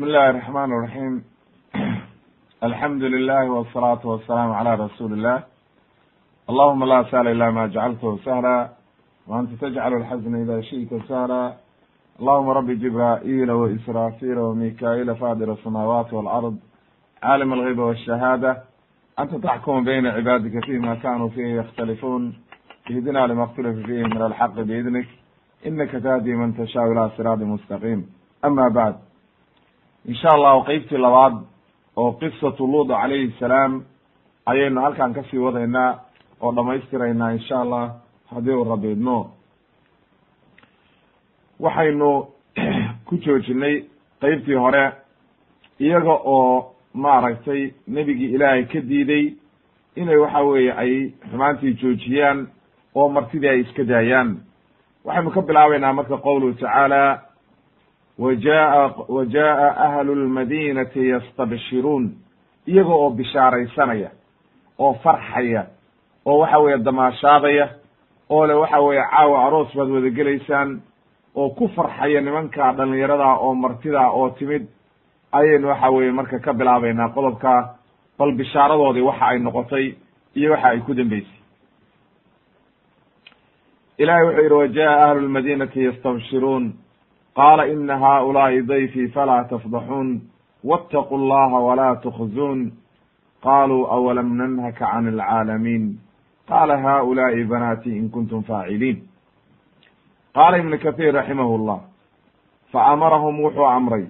بسم الله الرحمن الرحيم الحمد لله والصلاة والسلام على رسول الله اللهم لا سهل إلا ما جعلته سهلا وأنت تجعل الحزن إذا شئت سهلا اللهم رب جبرائيل وإsrافيl وميكائيل فاضل السماوات والأرض عالم الغyb والشهادة أنت تحكم بين عبادك فيما كانوا فيه يختلفون اhdina لma اkتلfa فيh min الحq بإdنik iنaka تhdي man تشhاء ilى صراaط مستقيم أما بعد insha allahu qeybtii labaad oo qisatu luud calayhi salaam ayaynu halkan ka sii wadaynaa oo dhamaystiraynaa insha allah haddii uu rabi idno waxaynu ku joojinay qeybtii hore iyaga oo maaragtay nebigii ilaahay ka diiday inay waxa weeye ay xumaantii joojiyaan oo martidii ay iska daayaan. Waxaynu ka bilaabaynaa marka qowluhu tacaala wajaa wa jaa'a ahlu lmadinati yastabshiruun iyaga oo bishaaraysanaya oo farxaya oo waxa weeye damaashaadaya oo le waxa weeye caawa aroos baad wada gelaysaan oo ku farxaya nimanka dhalinyarada oo martida oo timid ayaynu waxa weye marka ka bilaabaynaa qodobka bal bishaaradoodii waxa ay noqotay iyo waxa ay ku dambeysay ilahay wuxuu yidhi wajaa ahlu lmadinati yastabshiruun qaala ina haaulaa'i dayfii falaa tafdaxuun wاtaquu اllaha wlaa tkzuun qaluu awalam nanhaka can اlcaalamiin qaala haaulaa'i banaatii in kuntum faaciliin qaala ibnu kahiir raximah اllah faamarahum wuxuu amray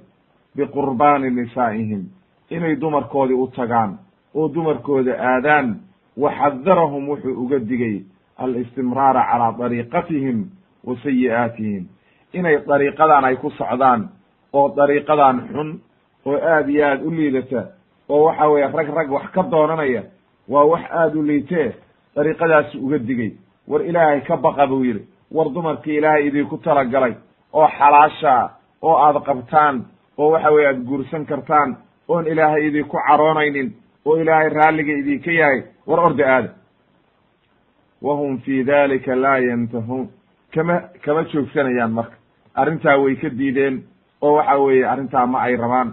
biqurbaani nisaa'ihim inay dumarkoodii u tagaan oo dumarkooda aadaan. Waxadarahum wuxuu uga digay alistimraara calaa dariiqatihim wa sayi'aatihim inay dariiqadan ay ku socdaan oo dariiqadan xun oo aad iyo aad u liidata oo waxa weeye rag rag wax ka doonanaya waa wax aada u liitee dariiqadaasi uga digay. War ilaahay ka baqa buu yidhi. War dumarkii ilaahay idinku talagalay oo xalaashaa oo aad qabtaan oo waxa weye aad guursan kartaan oon ilaahay idinku caroonaynin oo ilaahay raalliga idinka yahay war orda aada wa hum fi dalika laa yantahuun. Kama kama joogsanayaan marka arrintaa way ka diideen oo waxa weeye arrintaa ma ay rabaan.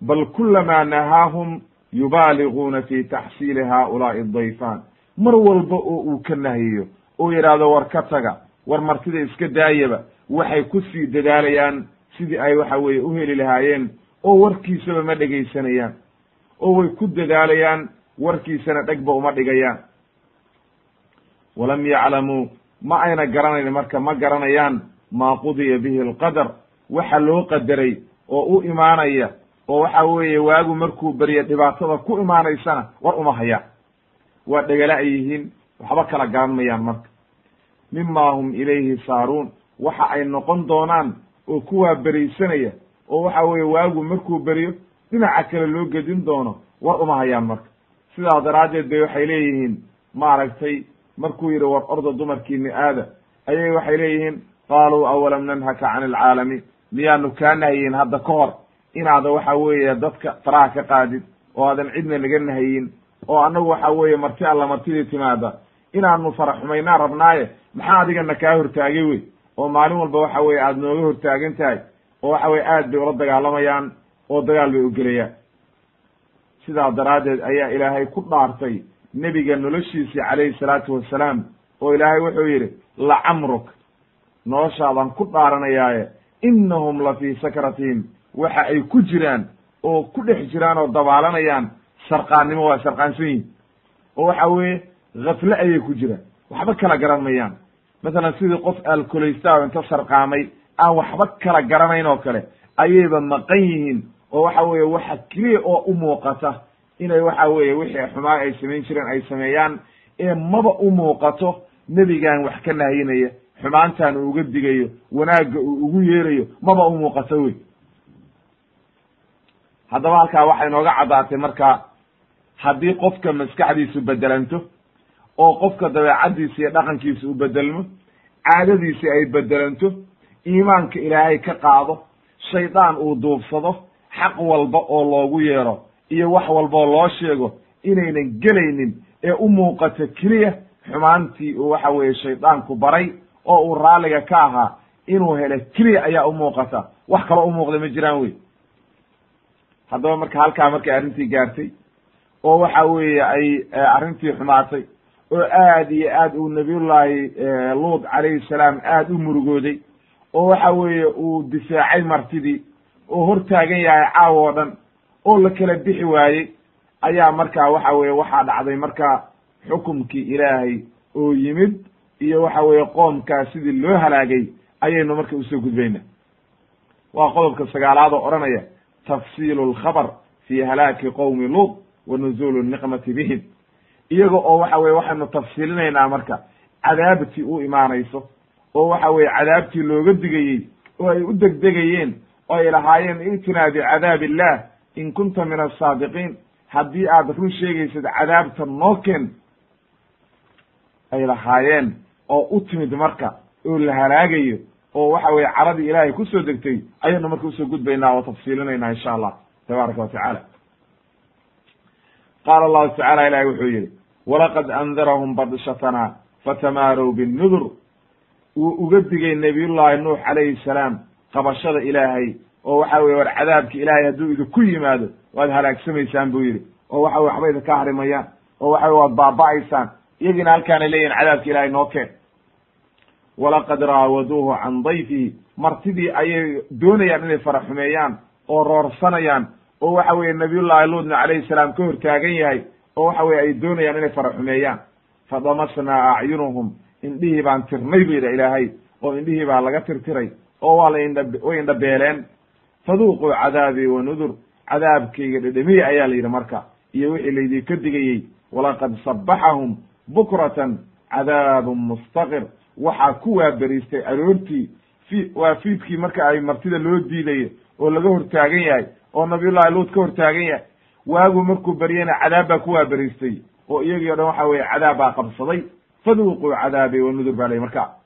Bal kulamaa nahaahum yubaaliguuna fi taxsiili haulaai dayfaan. Mar walba oo uu ka nahiyo oo yidhaahdo war ka taga war martida iska daayaba waxay ku sii dadaalayaan sidii ay waxa weeye u heli lahaayeen oo warkiisaba ma dhegaysanayaan oo way ku dadaalayaan warkiisana dhegba uma dhigayaan. Walam yaclamuu ma ayna garanayn marka ma garanayaan maa qudiya bihi alqadar waxa loo qadaray oo u imaanaya oo waxa weeye waagu markuu beriya dhibaatada ku imaanaysana war uma hayaan waa dhegala ay yihiin waxba kala garan mayaan marka. Mima hum ilayhi saaruun waxa ay noqon doonaan oo kuwaa beraysanaya oo waxa weeye waagu markuu beriyo dhinaca kale loo gedin doono war uma hayaan marka. Sidaa daraaddeed bay waxay leeyihiin maaragtay markuu yidhi war orda dumarkiini aada ayay waxay leeyihiin qaaluu awalam nanhaka can alcaalamiin miyaanu kaa nahyin hadda ka hor inaada waxa weeye dadka faraha ka qaadid oo aadan cidna naga nahyin oo annagu waxa weeye marti alla martidii timaada inaanu fara xumaynaa rabnaaye maxaa adigana kaa hortaagay wey oo maalin walba waxa weye aada nooga hortaagan tahay oo waxa weye aad bay ula dagaalamayaan oo dagaal bay ugelayaan sidaa daraaddeed ayaa ilaahay ku dhaartay nebiga noloshiisii calayhi salaatu wassalaam oo ilaahay wuxuu yidhi lacamruk noloshaadaan ku dhaaranayaaye. Innahum la fii sakratihim waxa ay ku jiraan oo ku dhex jiraan oo dabaalanayaan. Sarqaannimo waa sarqaansan yihiin oo waxa weeye khafle ayay ku jiraan. Waxba kala garan mayaan. Masalan sidii qof alkolaysta oo inta sarqaamay aan waxba kala garanayn oo kale ayayba maqan yihiin. Oo waxa weeye waxa keliya oo u muuqata inay waxa weeye wixii xumaan ay samayn jireen ay sameeyaan ee maba u muuqato nebigan wax ka nahyinaya xumaantan uu uga digayo wanaagga uu ugu yeerayo maba u muuqato wey. Haddaba halkaa waxay nooga caddaatay marka haddii qofka maskaxdiisu bedelanto oo qofka dabeecaddiisa iyo dhaqankiisa u bedelmo caadadiisi ay bedelanto iimaanka ilaahay ka qaado shaydaan uu duubsado xaq walba oo loogu yeero iyo wax walba oo loo sheego inaynan gelaynin ee u muuqato keliya xumaantii uu waxa weeye shaydaanku baray oo uu raalliga ka ahaa inuu helo keliya ayaa u muuqata. Wax kaloo u muuqda ma jiraan wey. Haddaba marka halkaa markay arrintii gaartay oo waxa weeye ay arrintii xumaatay oo aad iyo aad uu nabiyullaahi luud calayhi salaam aad u murugooday oo waxa weeye uu difaacay martidii oo hor taagan yahay caaw oo dhan oo la kala bixi waayey ayaa markaa waxa weeye waxaa dhacday marka xukumkii ilaahay oo yimid iyo waxa weeye qoomkaa sidii loo halaagay ayaynu marka u soo gudbayna waa qodobka sagaalaad oo odhanaya tafsiilu lkhabar fi halaaki qowmi luud wa nuzuulu niqmati bihim. Iyaga oo waxa weye waxaynu tafsiilinaynaa marka cadaabtii u imaanayso oo waxa weye cadaabtii looga digayey oo ay u degdegayeen oo ay lahaayeen itinaa bicadaab illah in kunta min asaadiqiin haddii aad run sheegaysad cadaabta noo keen ay lahaayeen oo u timid marka oo la halaagayo oo waxa weye caradii ilaahay ku soo degtay ayaynu marka u soo gudbaynaa oo tafsiilinaynaa insha allah tabaaraka wa tacaala. Qaala allahu tacala ilahi wuxuu yihi walaqad andarahum badshatana fatamaarow binnudur wuu uga digay nabiyullahi nuux calayhi salaam qabashada ilaahay oo waxa weye war cadaabki ilaahay hadduu idinku yimaado waad halaagsamaysaan buu yidhi oo waxa weye waxba idinka harimayaan oo waxa weye waad baaba'aysaan iyagiina halkaanay leeyihiin cadaabki ilaahay noo keen walaqad raawaduuhu can dayfihi martidii ayay doonayaan inay fara xumeeyaan oo roorsanayaan oo waxa weeye nabiyullahi luudna calayhi salaam ka hortaagan yahay oo waxa weye ay doonayaan inay fara xumeeyaan fadamasnaa acyunuhum indhihii baan tirnay bu yidhi ilaahay oo indhihii baa laga tirtiray oo waa la indha way indhabeeleen faduuquu cadaabii wa nudur cadaabkayga dhedhemiye ayaa la yidhi marka iyo wixii laydinka digayey walaqad sabaxahum bukratan cadaabun mustaqir waxaa ku waaberiistay aroortii fi waa fiidkii marka ay martida loo diidayo oo laga hortaagan yahay oo nabiyullahi luud ka hortaagan yahay. Waagu markuu beryena cadaab baa ku waaberiistay oo iyagii o dhan waxa weye cadaab baa qabsaday. Faduuquu cadaabi wa baa ley marka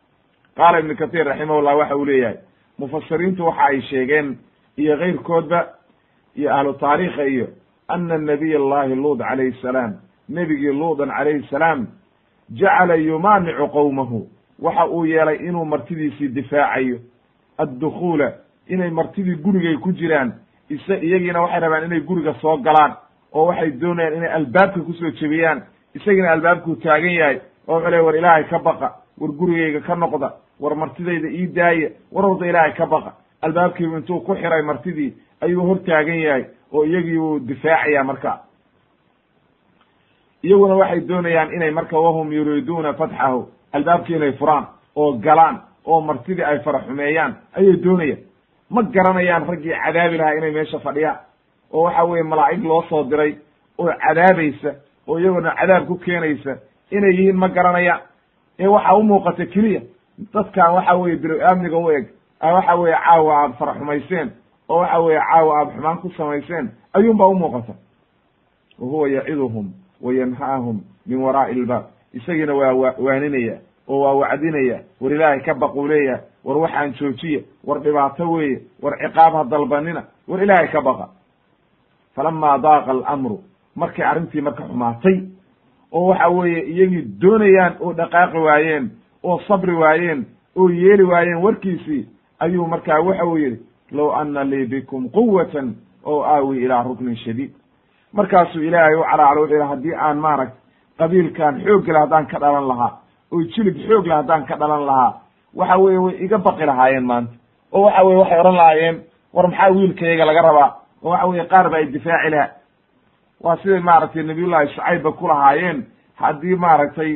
qaala ibnu kahiir raximahullah waxa uu leeyahay mufasiriintu waxa ay sheegeen iyo keyrkoodba iyo ahlu taariikha iyo ana nabiy allahi luud calayhi salaam nebigii luudan calayhi salaam jacala yumaanicu qowmahu waxa uu yeelay inuu martidiisii difaacayo. Addukhuula inay martidii gurigay ku jiraan ise iyagiina waxay rabaan inay guriga soo galaan oo waxay doonayaan inay albaabka ku soo jebiyaan. Isagiina albaabkuu taagan yahay oo wuxuu ley war ilaahay ka baqa war gurigayga ka noqda war martidayda ii daaya war horda ilaahay ka baqa. Albaabkiibu intuu ku xiray martidii ayuu hor taagan yahay oo iyagii uu difaacaya marka. Iyaguna waxay doonayaan inay marka wahum yuriiduuna fatxahu albaabkii inay furaan oo galaan oo martidii ay fara xumeeyaan ayay doonayaan. Ma garanayaan raggii cadaabi lahaa inay meesha fadhiyaan. Oo waxa weye malaa'ig loo soo diray oo cadaabaysa oo iyaguna cadaab ku keenaysa inay yihiin ma garanayaan. Ee waxaa u muuqata keliya dadkan waxa weye bilow aamniga u eg waxa weye caawa aad fara xumayseen oo waxa weye caawa aad xumaan ku samayseen ayuun baa u muuqata. Wa huwa yaciduhum wa yanhaahum min waraa'i ilbaab isagiina waa wa waaninaya oo waa wacdinaya war ilaahay ka baquu leeyahay war waxaan joojiya war dhibaato weeye war ciqaab ha dalbanina war ilaahay ka baqa. Falama daaqa alamru markay arrintii marka xumaatay oo waxa weeye iyagii doonayaan oo dhaqaaqi waayeen oo sabri waayeen oo yeeli waayeen warkiisii ayuu markaa waxa uu yidhi low ana lii bikum quwatan oo aawi ilaa ruknin shadiid. Markaasuu ilaahay u calaacalo wuxuu yihi haddii aan maaragt qabiilkan xoog le haddaan ka dhalan lahaa oo jilib xoog le haddaan ka dhalan lahaa. Waxa weye way iga baqi lahaayeen maanta. Oo waxa weye waxay odhan lahaayeen war maxaa wiilkayaga laga rabaa? Oo waxa weye qaar ba ay difaaci laha waa siday maaragtay nabiyullahi shucaybba ku lahaayeen haddii maaragtay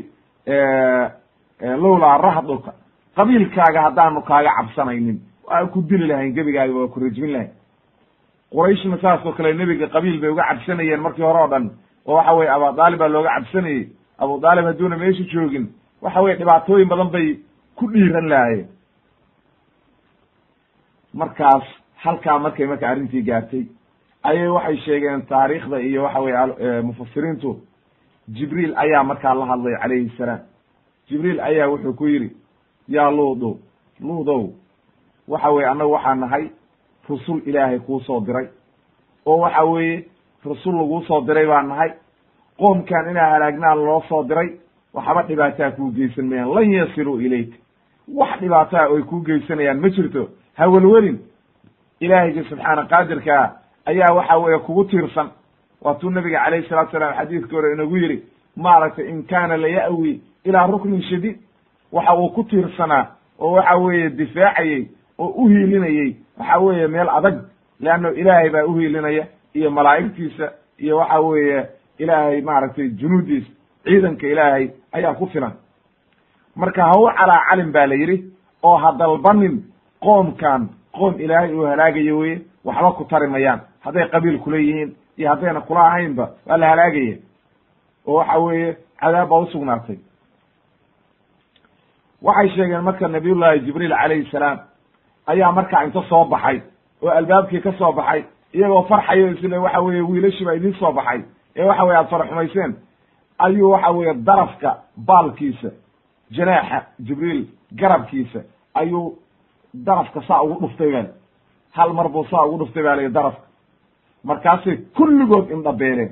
lowlaa rahduka qabiilkaaga haddaanu kaaga cabsanaynin. Waa ku dili lahayn gebigaaga waa ku rajmin lahayn. Qurayshna saas oo kale nebiga qabiil bay uga cabsanayeen markii hore oo dhan. Oo waxa weye abu daalib baa looga cabsanayey abu daalib hadduuna meesha joogin waxa weye dhibaatooyin badan bay ku dhiiran lahaayeen. Markaas halkaa markay marka arrintii gaartay ayay waxay sheegeen taariikhda iyo waxa weye mufasiriintu jibriil ayaa markaa la hadlay calayhi salaam. Jibriil ayaa wuxuu ku yidhi yaa luudu luudow waxa weye annagu waxaa nahay rusul ilaahay kuu soo diray. Oo waxa weeye rasul laguu soo diray baa nahay. Qoomkan inaa halaagnaa loo soo diray waxba dhibaataa kuu geysan mayaan lan yasiluu ilayka. Wax dhibaataa oy kuu geysanayaan ma jirto hawelwelin ilaahayga subxaana qaadirkaa ayaa waxa weeye kugu tiirsan. Waatuu nabiga calayhi salatu salaam xadiidkii hore inagu yidhi maaragtay in kaana laya'wi ilaa ruknin shadiid. Waxa uu ku tiirsanaa oo waxa weeye difaacayey oo u hiilinayey waxa weeye meel adag leanno ilaahay baa uhiilinaya iyo malaa'igtiisa iyo waxa weeye ilaahay maaragtay junuudiisa ciidanka ilaahay ayaa ku filan. Marka ha u calaacalin ba la yidhi oo ha dalbanin qoomkan qoom ilaahay uu halaagayo weye waxba ku tari mayaan. Hadday qabiil kula yihiin iyo haddayna kula ahaynba waa la halaagaya. Oo waxa weeye cadaab baa usugnaatay waxay sheegeen marka nabiyullahi jibriil calayhi salaam ayaa markaa inta soo baxay oo albaabkii ka soo baxay iyagoo farxayo isle waxa weeye wiilashii baa idiin soo baxay. Ee waxa weye aad faraxumayseen ayuu waxa weeye darafka baalkiisa janaaxa jibriil garabkiisa ayuu darafka saa ugu dhuftay bal hal mar buu saa ugu dhuftay baa layihi darafka. Markaasay kulligood indhabeeleen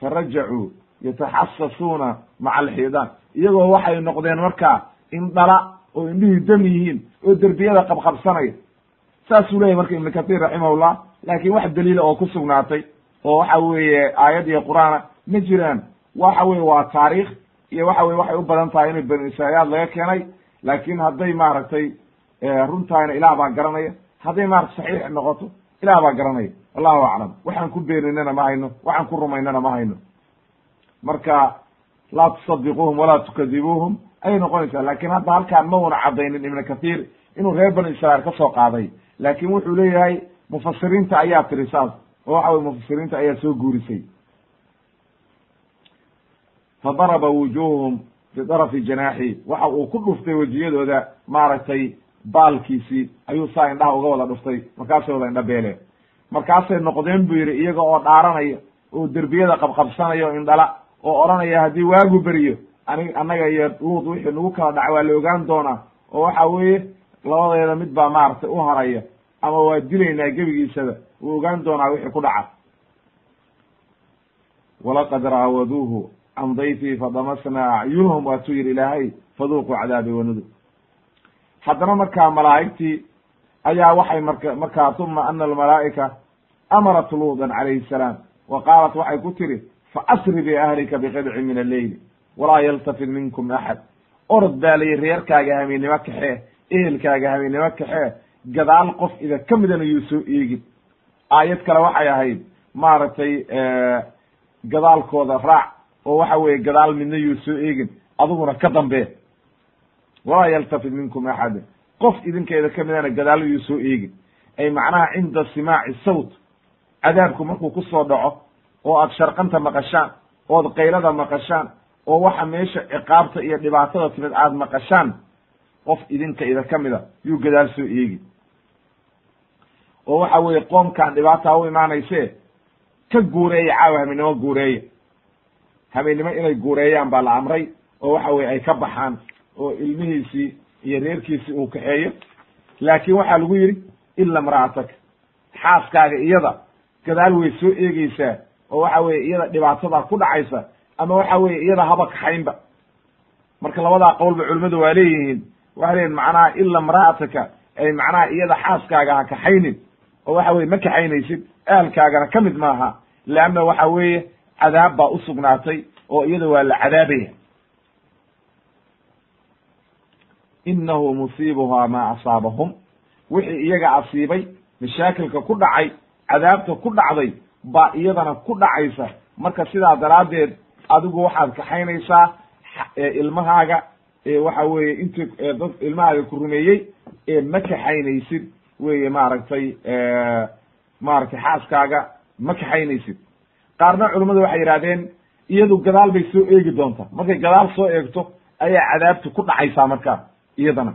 farajacuu yataxasasuuna maca alxiidaan. Iyagoo waxay noqdeen markaa indhala oo indhihii dam yihiin oo derbiyada qabqabsanaya. Saasuu leyahy marka ibnu katir raximahullah laakiin wax daliila oo ku sugnaatay oo waxa weeye aayad iyo qur'aana ma jiraan. Waxa weye waa taariikh iyo waxa weye waxay u badan tahay inay bani israa'iyaad laga keenay laakiin hadday maaragtay runtahayna ilaah baa garanaya. Hadday maarata saxiix noqoto ilaah baa garanaya. Wallahu aclam. Waxaan ku beeninana ma hayno waxaan ku rumaynana ma hayno. Marka laa tusadiquuhum walaa tukadibuuhum ayay noqonaysaa. Lakin hadda halkaan ma una caddaynin ibnu kathir inuu reer bani israiil ka soo qaaday. Laakin wuxuu leeyahay mufasiriinta ayaa tiri saas oo waxa weye mufasiriinta ayaa soo guurisay fadaraba wujuhum bidarfi janaaxi waxa uu ku dhuftay wejiyadooda maaragtay baalkiisii ayuu saa indhaha uga wada dhuftay markaasay wada indha beeleen markaasay noqdeen buu yidhi iyaga oo dhaaranaya oo derbiyada qabqabsanaya o indhala oo odhanaya haddii waagu beriyo anig annaga iyo luud wixii nagu kala dhaca waa la ogaan doonaa. oo waxa weeye labadeeda mid baa maaragtay u haraya ama waa dilaynaa gebigiisaba wuu ogaan doonaa wixii ku dhaca. Walaqad raawaduuhu can dayfii fadamasnaa acyunahum waatuu yidhi ilaahay faduuquu cadaabi wanudur haddana markaa malaa'igtii ayaa waxay marka markaa uma ana almalaa'ika amarat luudan calayhi salaam wa qaalat waxay ku tiri faasri biahlika biqidcin min alleyli walaa yaltafid minkum axad orod baa layi reerkaaga habeennimo kaxee ehelkaaga habeennimo kaxee gadaal qof ida ka midana yuu soo eegin aayad kale waxay ahayd maaragtay gadaalkooda raac oo waxa weeye gadaal midna yuu soo eegin. Adiguna ka dambee walaa yaltafid minkum axadin qof idinkeeda ka midana gadaal yuu soo eegin. Ay macnaha cinda simaaci sawt. Cadaabku markuu ku soo dhaco oo aad sharqanta maqashaan ood qaylada maqashaan oo waxa meesha ciqaabta iyo dhibaatada timid aad maqashaan qof idinka ida ka mida yuu gadaal soo eegi oo waxa weeye qoomkan dhibaataa u imaanayse ka guureeya caawa habeennimo guureeya habeennimo inay guureeyaan baa la amray oo waxa weye ay ka baxaan oo ilmihiisii iyo reerkiisii uu kaxeeyo. Laakiin waxaa lagu yidhi ila imra'ataka xaaskaaga iyada gadaal way soo eegeysaa oo waxa weye iyada dhibaatada ku dhacaysa ama waxa weye iyada haba kaxaynba. Marka labadaa qowlba culimmadu waa leeyihiin waxay leeyihiin macnaha ila imra'ataka ay macnaha iyada xaaskaaga ha kaxaynin oo waxa weye ma kaxaynaysid ahalkaagana ka mid maaha. Leanna waxa weeye cadaab baa usugnaatay oo iyada waa la cadaabaya. Inahu musiibuhaa maa asaabahum. Wixii iyaga asiibay mashaakilka ku dhacay cadaabta ku dhacday baa iyadana ku dhacaysa. Marka sidaa daraaddeed adigu waxaad kaxaynaysaa ilmahaaga waxa weeye inti dad ilmahaaga ku rumeeyey ee ma kaxaynaysid. Weye maaragtay maaragtay xaaskaaga ma kaxaynaysid qaarna culimmadu waxay yidhahdeen iyadu gadaal bay soo eegi doontaa markay gadaal soo eegto ayaa cadaabtu ku dhacaysaa markaa iyadana.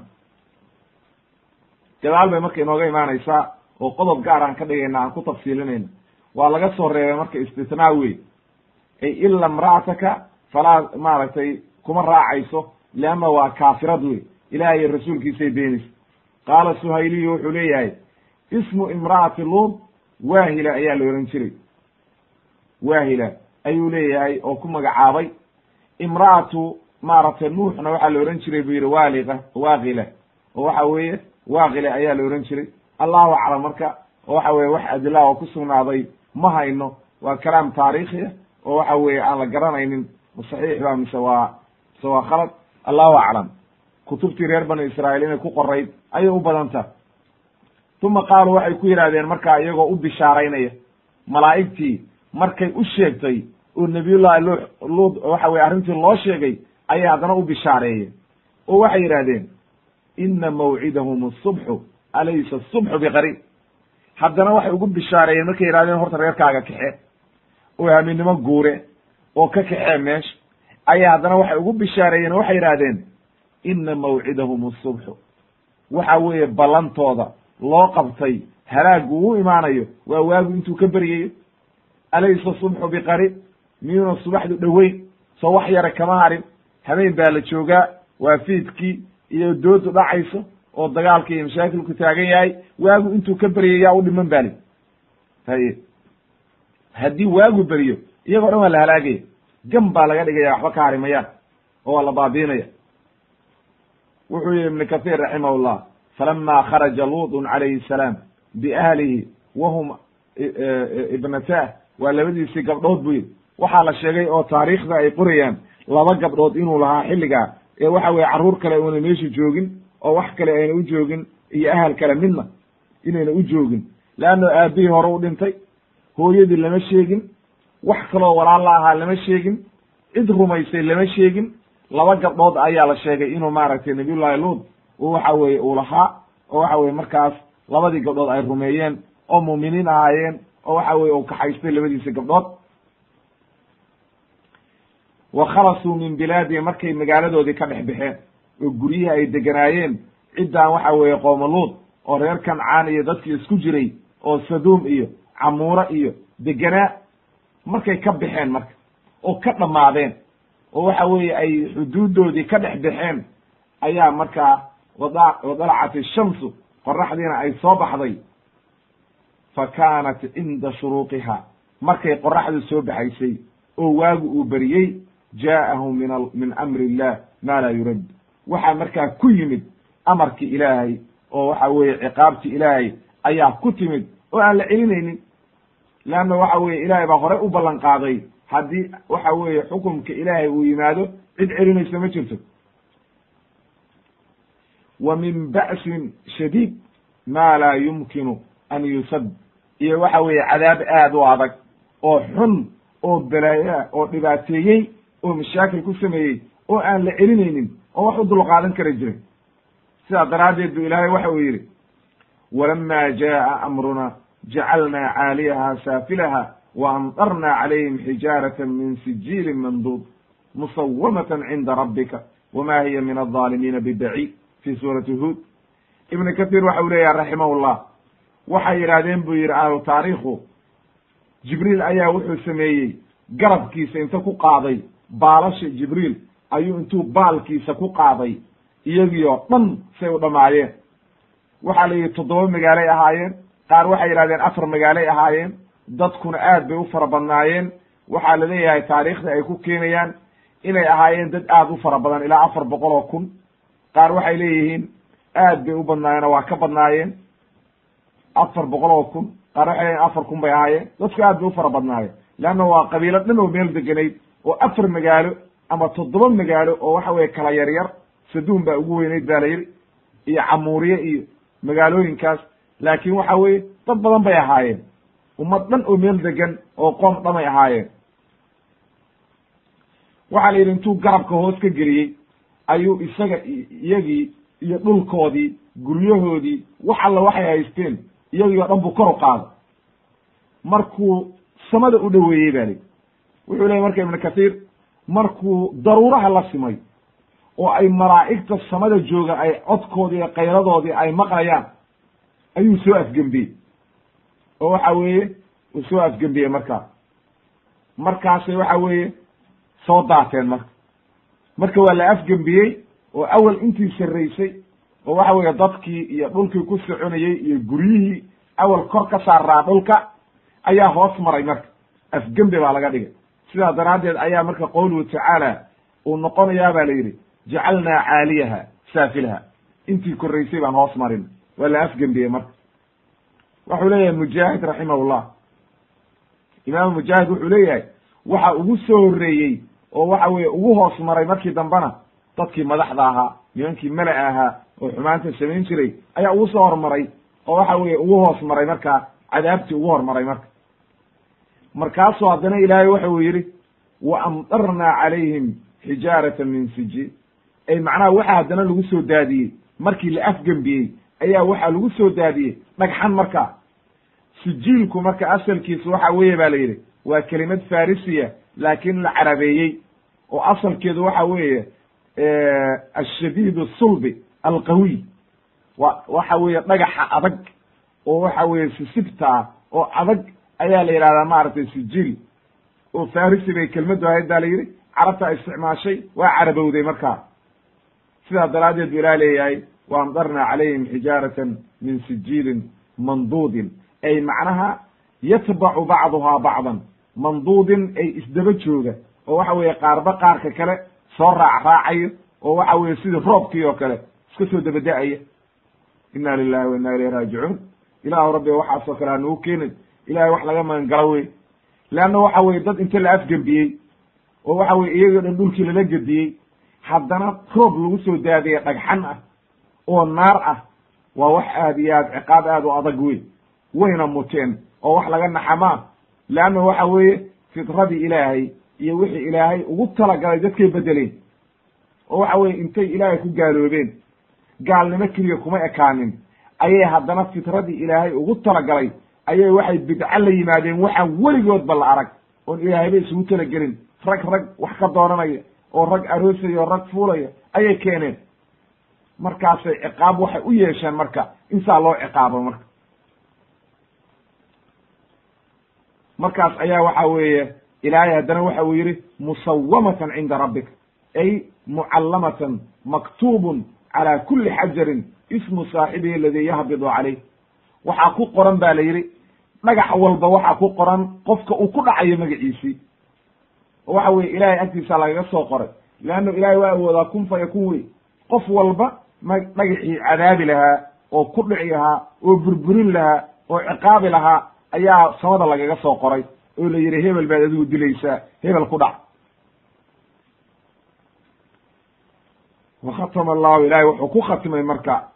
Gadaal bay marka inooga imaanaysaa oo qodob gaar aan ka dhigayna aan ku tafsiilinayna waa laga soo reebay marka istitnaa wey ay ila imra'ataka falaa maaragtay kuma raacayso leanna waa kaafirad wey ilaah iyo rasuulkiisay beenaysa qaala suhayliyu wuxuu leeyahay ismu imra'ati luud waahila ayaa la ohan jiray waahila ayuu leeyahay oo ku magacaabay. Imra'atu maaragtay nuuxna waxaa la ohan jiray buu yidhi waaliqa waaqila. Oo waxa weeye waaqila ayaa la ohan jiray. Allahu aclam marka oo waxa weye wax adila oo ku sugnaaday ma hayno waa kalaam taariikhiya oo waxa weeye aan la garanaynin saxiix ba mise waa mise waa khalad. Allahu aclam. Kutubtii reer banu israa'iil inay ku qorayd ayay u badanta. Uma qaaluu waxay ku yidhahdeen markaa iyagoo u bishaaraynaya malaa'igtii markay u sheegtay oo nabiyullahi lu luud waxa weye arrintii loo sheegay ayay haddana u bishaareeyeen. Oo waxay yidhahdeen ina mawcidahum asubxu alaysa asubxu biqariib. Haddana waxay ugu bishaareeyeen markay yihahdeen horta reerkaaga kaxe oo haminimo guure oo ka kaxee meesha ayay haddana waxay ugu bishaareeyeen oo waxay yidhahdeen ina mawcidahum asubxu waxa weeye ballantooda loo qabtay halaagu uu imaanayo waa waagu intuu ka beryayo alaysa subxu biqariib miyuuna subaxdu dhoweyn soo wax yara kama harin. Habeen baa la joogaa waa fiidkii iyo doodu dhacayso oo dagaalka iyo mashaakilku taagan yahay waagu intuu ka beryay yaa u dhiman bali haye. Haddii waagu beryo iyagoo dhan waa la halaagaya. Gam baa laga dhigaya waxba ka harimayaan oo waa la baabiinaya. Wuxuu yihi ibnu kathir raximahullah falama kharaja luutun calayhi salaam biahlihi wahum ibnataah waa labadiisii gabdhood buu yihi waxaa la sheegay oo taariikhda ay qorayaan laba gabdhood inuu lahaa xilligaa ee waxa weye carruur kale una meesha joogin oo wax kale ayna u joogin iyo ahal kale midna inayna u joogin. Leanno aabihii hore u dhintay hooyadii lama sheegin wax kaloo walaal la ahaa lama sheegin cid rumaysay lama sheegin. Laba gabdhood ayaa la sheegay inuu maaragtay nabiyullahi luud uu waxa weye uu lahaa oo waxa weye markaas labadii gabdhood ay rumeeyeen oo muuminiin ahaayeen oo waxa weye uu kaxaystay labadiisa gabdhood. Wa khalasuu min bilaadihi markay magaaladoodii ka dhex baxeen oo guryihii ay deganaayeen ciddaan waxa weeye qoomaluud oo reer kancaan iyo dadkii isku jiray oo saduum iyo camuura iyo deganaa markay ka baxeen marka oo ka dhammaadeen oo waxa weeye ay xuduuddoodii ka dhex baxeen ayaa markaa wada wadalacat ishamsu qoraxdiina ay soo baxday fa kaanat cinda shuruuqiha markay qoraxdu soo baxaysay oo waagu uu beriyey jaa'ahu min min amri illah maa laa yurad waxaa markaa ku yimid amarkii ilaahay oo waxa weeye ciqaabtii ilaahay ayaa ku timid oo aan la celinaynin leanna waxa weye ilaahay baa horey u ballan qaaday haddii waxa weeye xukumka ilaahay uu yimaado cid celinaysa ma jirto wa min ba'sin shadiid maa laa yumkinu an yusad iyo waxa weeye cadaab aad u adag oo xun oo balaaya oo dhibaateeyey oo mashaakil ku sameeyey oo aan la celinaynin oo wax u dulqaadan kara jirin sidaa daraaddeed bu ilaahay waxa uu yidhi walama jaa'a amruna jacalnaa caaliyaha saafilaha wa amdarna calayhim xijaarata min sijiilin manduud musawamatan cinda rabbika wama hiya min alظaalimiina bibaciid fi suurati huod ibnu kahiir waxa uu leeyahay raximahullah waxay yidhaahdeen buu yidhi ahlu taariikhu. Jibriil ayaa wuxuu sameeyey garabkiisa inta ku qaaday baalasha jibriil ayuu intuu baalkiisa ku qaaday iyagii oo dhan say u dhamaayeen. Waxaa la yidhi toddoba magaalay ahaayeen qaar waxay yidhahdeen afar magaalay ahaayeen dadkuna aad bay u fara badnaayeen. Waxaa la leeyahay taariikhda ay ku keenayaan inay ahaayeen dad aad u fara badan ilaa afar boqol oo kun. Qaar waxay leeyihiin aad bay u badnaayeen oo waa ka badnaayeen afar boqol oo kun qaar waxay leeyihiin afar kun bay ahaayeen dadku aad bay u fara leanna waa qabiilo dhan oo meel deganayd oo afar magaalo ama toddoba magaalo oo waxa weye kala yar yar saduun baa ugu weynayd ba la yidhi iyo camuuriye iyo magaalooyinkaas. Laakiin waxa weeye dad badan bay ahaayeen. Ummad dhan oo meel degan oo qoom dhamay ahaayeen. Waxaa la yidhi intuu garabka hoos ka geliyey ayuu isaga iyagii iyo dhulkoodii guryahoodii wax alla waxay haysteen iyagii oo dhan buu kor u qaado markuu samada u dhoweeyey ba li wuxuu leeyay marka ibnu kathiir markuu daruuraha la simay oo ay malaa'igta samada jooga ay codkoodii iyo kayradoodii ay maqlayaan ayuu soo afgembiyey. Oo waxa weeye uu soo afgembiyey markaa markaasay waxa weeye soo daateen marka. Marka waa la afgembiyey oo awal intii sarraysay oo waxa weeye dadkii iyo dhulkii ku soconayey iyo guryihii awal kor ka saaraa dhulka ayaa hoos maray marka. Afgembe baa laga dhigay. Sidaa daraaddeed ayaa marka qowluhu tacaala uu noqonayaa ba la yidhi jacalnaa caaliyaha saafilaha intii korraysay baan hoos marin. Waa la afgembiyey marka. Wuxuu leeyahay mujaahid raximahullah. Imaamu mujaahid wuxuu leeyahay waxa ugu soo horreeyey oo waxa weeye ugu hoos maray markii dambena dadkii madaxda ahaa nimankii mala ahaa oo xumaanta samayn jiray ayaa ugu soo hormaray oo waxa weeye ugu hoos maray markaa cadaabtii ugu hormaray marka. Markaasuu haddana ilaahay waxa uu yidhi wa amdarnaa calayhim xijaaratan min sijiil ay macnaha waxa haddana lagu soo daadiyey markii la afgembiyey ayaa waxaa lagu soo daadiyey dhagxan marka. Sijiilku marka asalkiisu waxa weeye ba la yidhi waa kelimad farisiya laakiin la carabeeyey. Oo asalkeedu waxa weeye ashadiid sulbi alqawiy wa waxa weeye dhagaxa adag oo waxa weeye sisibta oo adag ayaa la yidhahdaa maaragtay sijiil oo farisi bay kelmaddu ahayd ba la yidhi carabta isticmaashay waa carabowday markaa. Sidaa daraaddeed bu ilah leeyahay wa amdarna calayhim xijaaratan min sijiilin manduudin. Ay macnaha yatbacu bacduhaa bacdan manduudin ay isdaba jooga oo waxa weeye qaarba qaarka kale soo raac raacayo oo waxa weeye sidii roobkii oo kale iska soo dabada-aya. Inna lilahi wa inna ilayhi raajicuun. Ilaahu rabbi waxaasoo kale hanugu keenin. Ilahay wax laga magan galo wey leanna waxa weye dad inta la afgembiyey oo waxa weye iyagoo dhan dhulkii lala gediyey haddana roob lagu soo daadaya dhagxan ah oo naar ah waa wax aad iyo aad ciqaab aad u adag wey wayna muteen oo wax laga naxamaa. Leanna waxa weeye fitradii ilaahay iyo wixii ilaahay ugu talagalay dadkay bedeleen. Oo waxa weye intay ilaahay ku gaaloobeen gaalnimo keliya kuma ekaanin. Ayay haddana fitradii ilaahay ugu talagalay ayay waxay bidco la yimaadeen waxaan weligoodba la arag. Oon ilaahayba isugu talagelin. Rag rag wax ka doonanaya oo rag aroosaya oo rag fuulaya ayay keeneen. Markaasay ciqaab waxay u yeesheen marka insaa loo ciqaabo marka. Markaas ayaa waxa weeye ilaahay haddana waxa uu yidhi musawamatan cinda rabbik ay mucallamatan maktuubun calaa kuli xajarin ismu saaxibihi aladii yahbidu calayh waxaa ku qoran ba la yidhi dhagax walba waxaa ku qoran qofka uu ku dhacayo magaciisii oo waxa weye ilahay agtiisa lagaga soo qoray leannu ilahay waa awoodaa kun fa yakun wey qof walba ma dhagaxii cadaabi lahaa oo ku dhici lahaa oo burburin lahaa oo ciqaabi lahaa ayaa samada lagaga soo qoray oo la yidhi hebel baad adigu dilaysaa hebel ku dhac. Wakhatama allahu ilahay wuxuu ku khatimay marka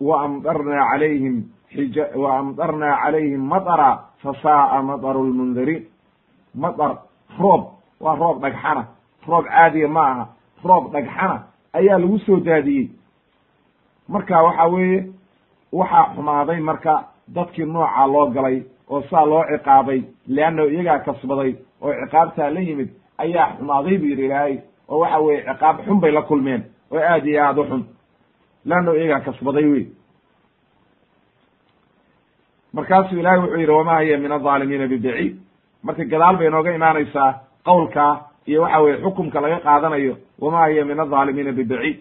wa amdarnaa calayhim xija wa amdarnaa calayhim madara fasaaa madaru lmundariin madar roob waa roob dhagxana roob caadiya ma aha roob dhagxana ayaa lagu soo daadiyey. Marka waxa weeye waxaa xumaaday marka dadkii noocaa loo galay oo saa loo ciqaabay leanna iyagaa kasbaday oo ciqaabtaa la yimid ayaa xumaaday bu yidhi ilaahay oo waxa weeye ciqaab xun bay la kulmeen oo aad iyo aad u xun. Leanna iyagaa kasbaday wey markaasuu ilahay wuxuu yidhi wamaa hiya min alظaalimiina bibaciid marka gadaal bay inooga imaanaysaa qowlkaa iyo waxa weye xukumka laga qaadanayo wamaa hiya min alظaalimiina bibaciid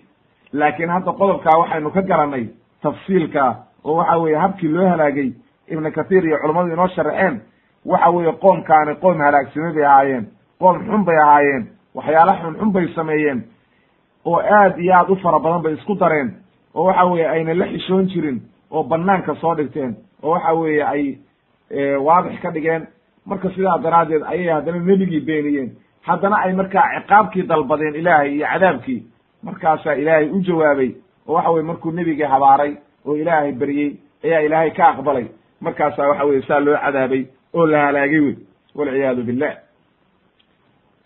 laakiin hadda qodobkaa waxaynu ka garanay tafsiilka oo waxa weeye habkii loo halaagay ibnu kathiir iyo culammadu inoo sharaxeen waxa weeye qoomkaani qoom halaagsame bay ahaayeen qoom xun bay ahaayeen waxyaala xun xun bay sameeyeen oo aad iyo aad u fara badan bay isku dareen oo waxa weeye ayna la xishoon jirin oo banaanka soo dhigteen oo waxa weeye ay waadix ka dhigeen. Marka sidaa daraaddeed ayay haddana nebigii beeniyeen. Haddana ay markaa ciqaabkii dalbadeen ilaahay iyo cadaabkii markaasaa ilaahay u jawaabay oo waxa weye markuu nebigii habaaray oo ilaahay beryey ayaa ilaahay ka aqbalay markaasaa waxa weye saa loo cadaabay oo la halaagay wey walciyaadu billah.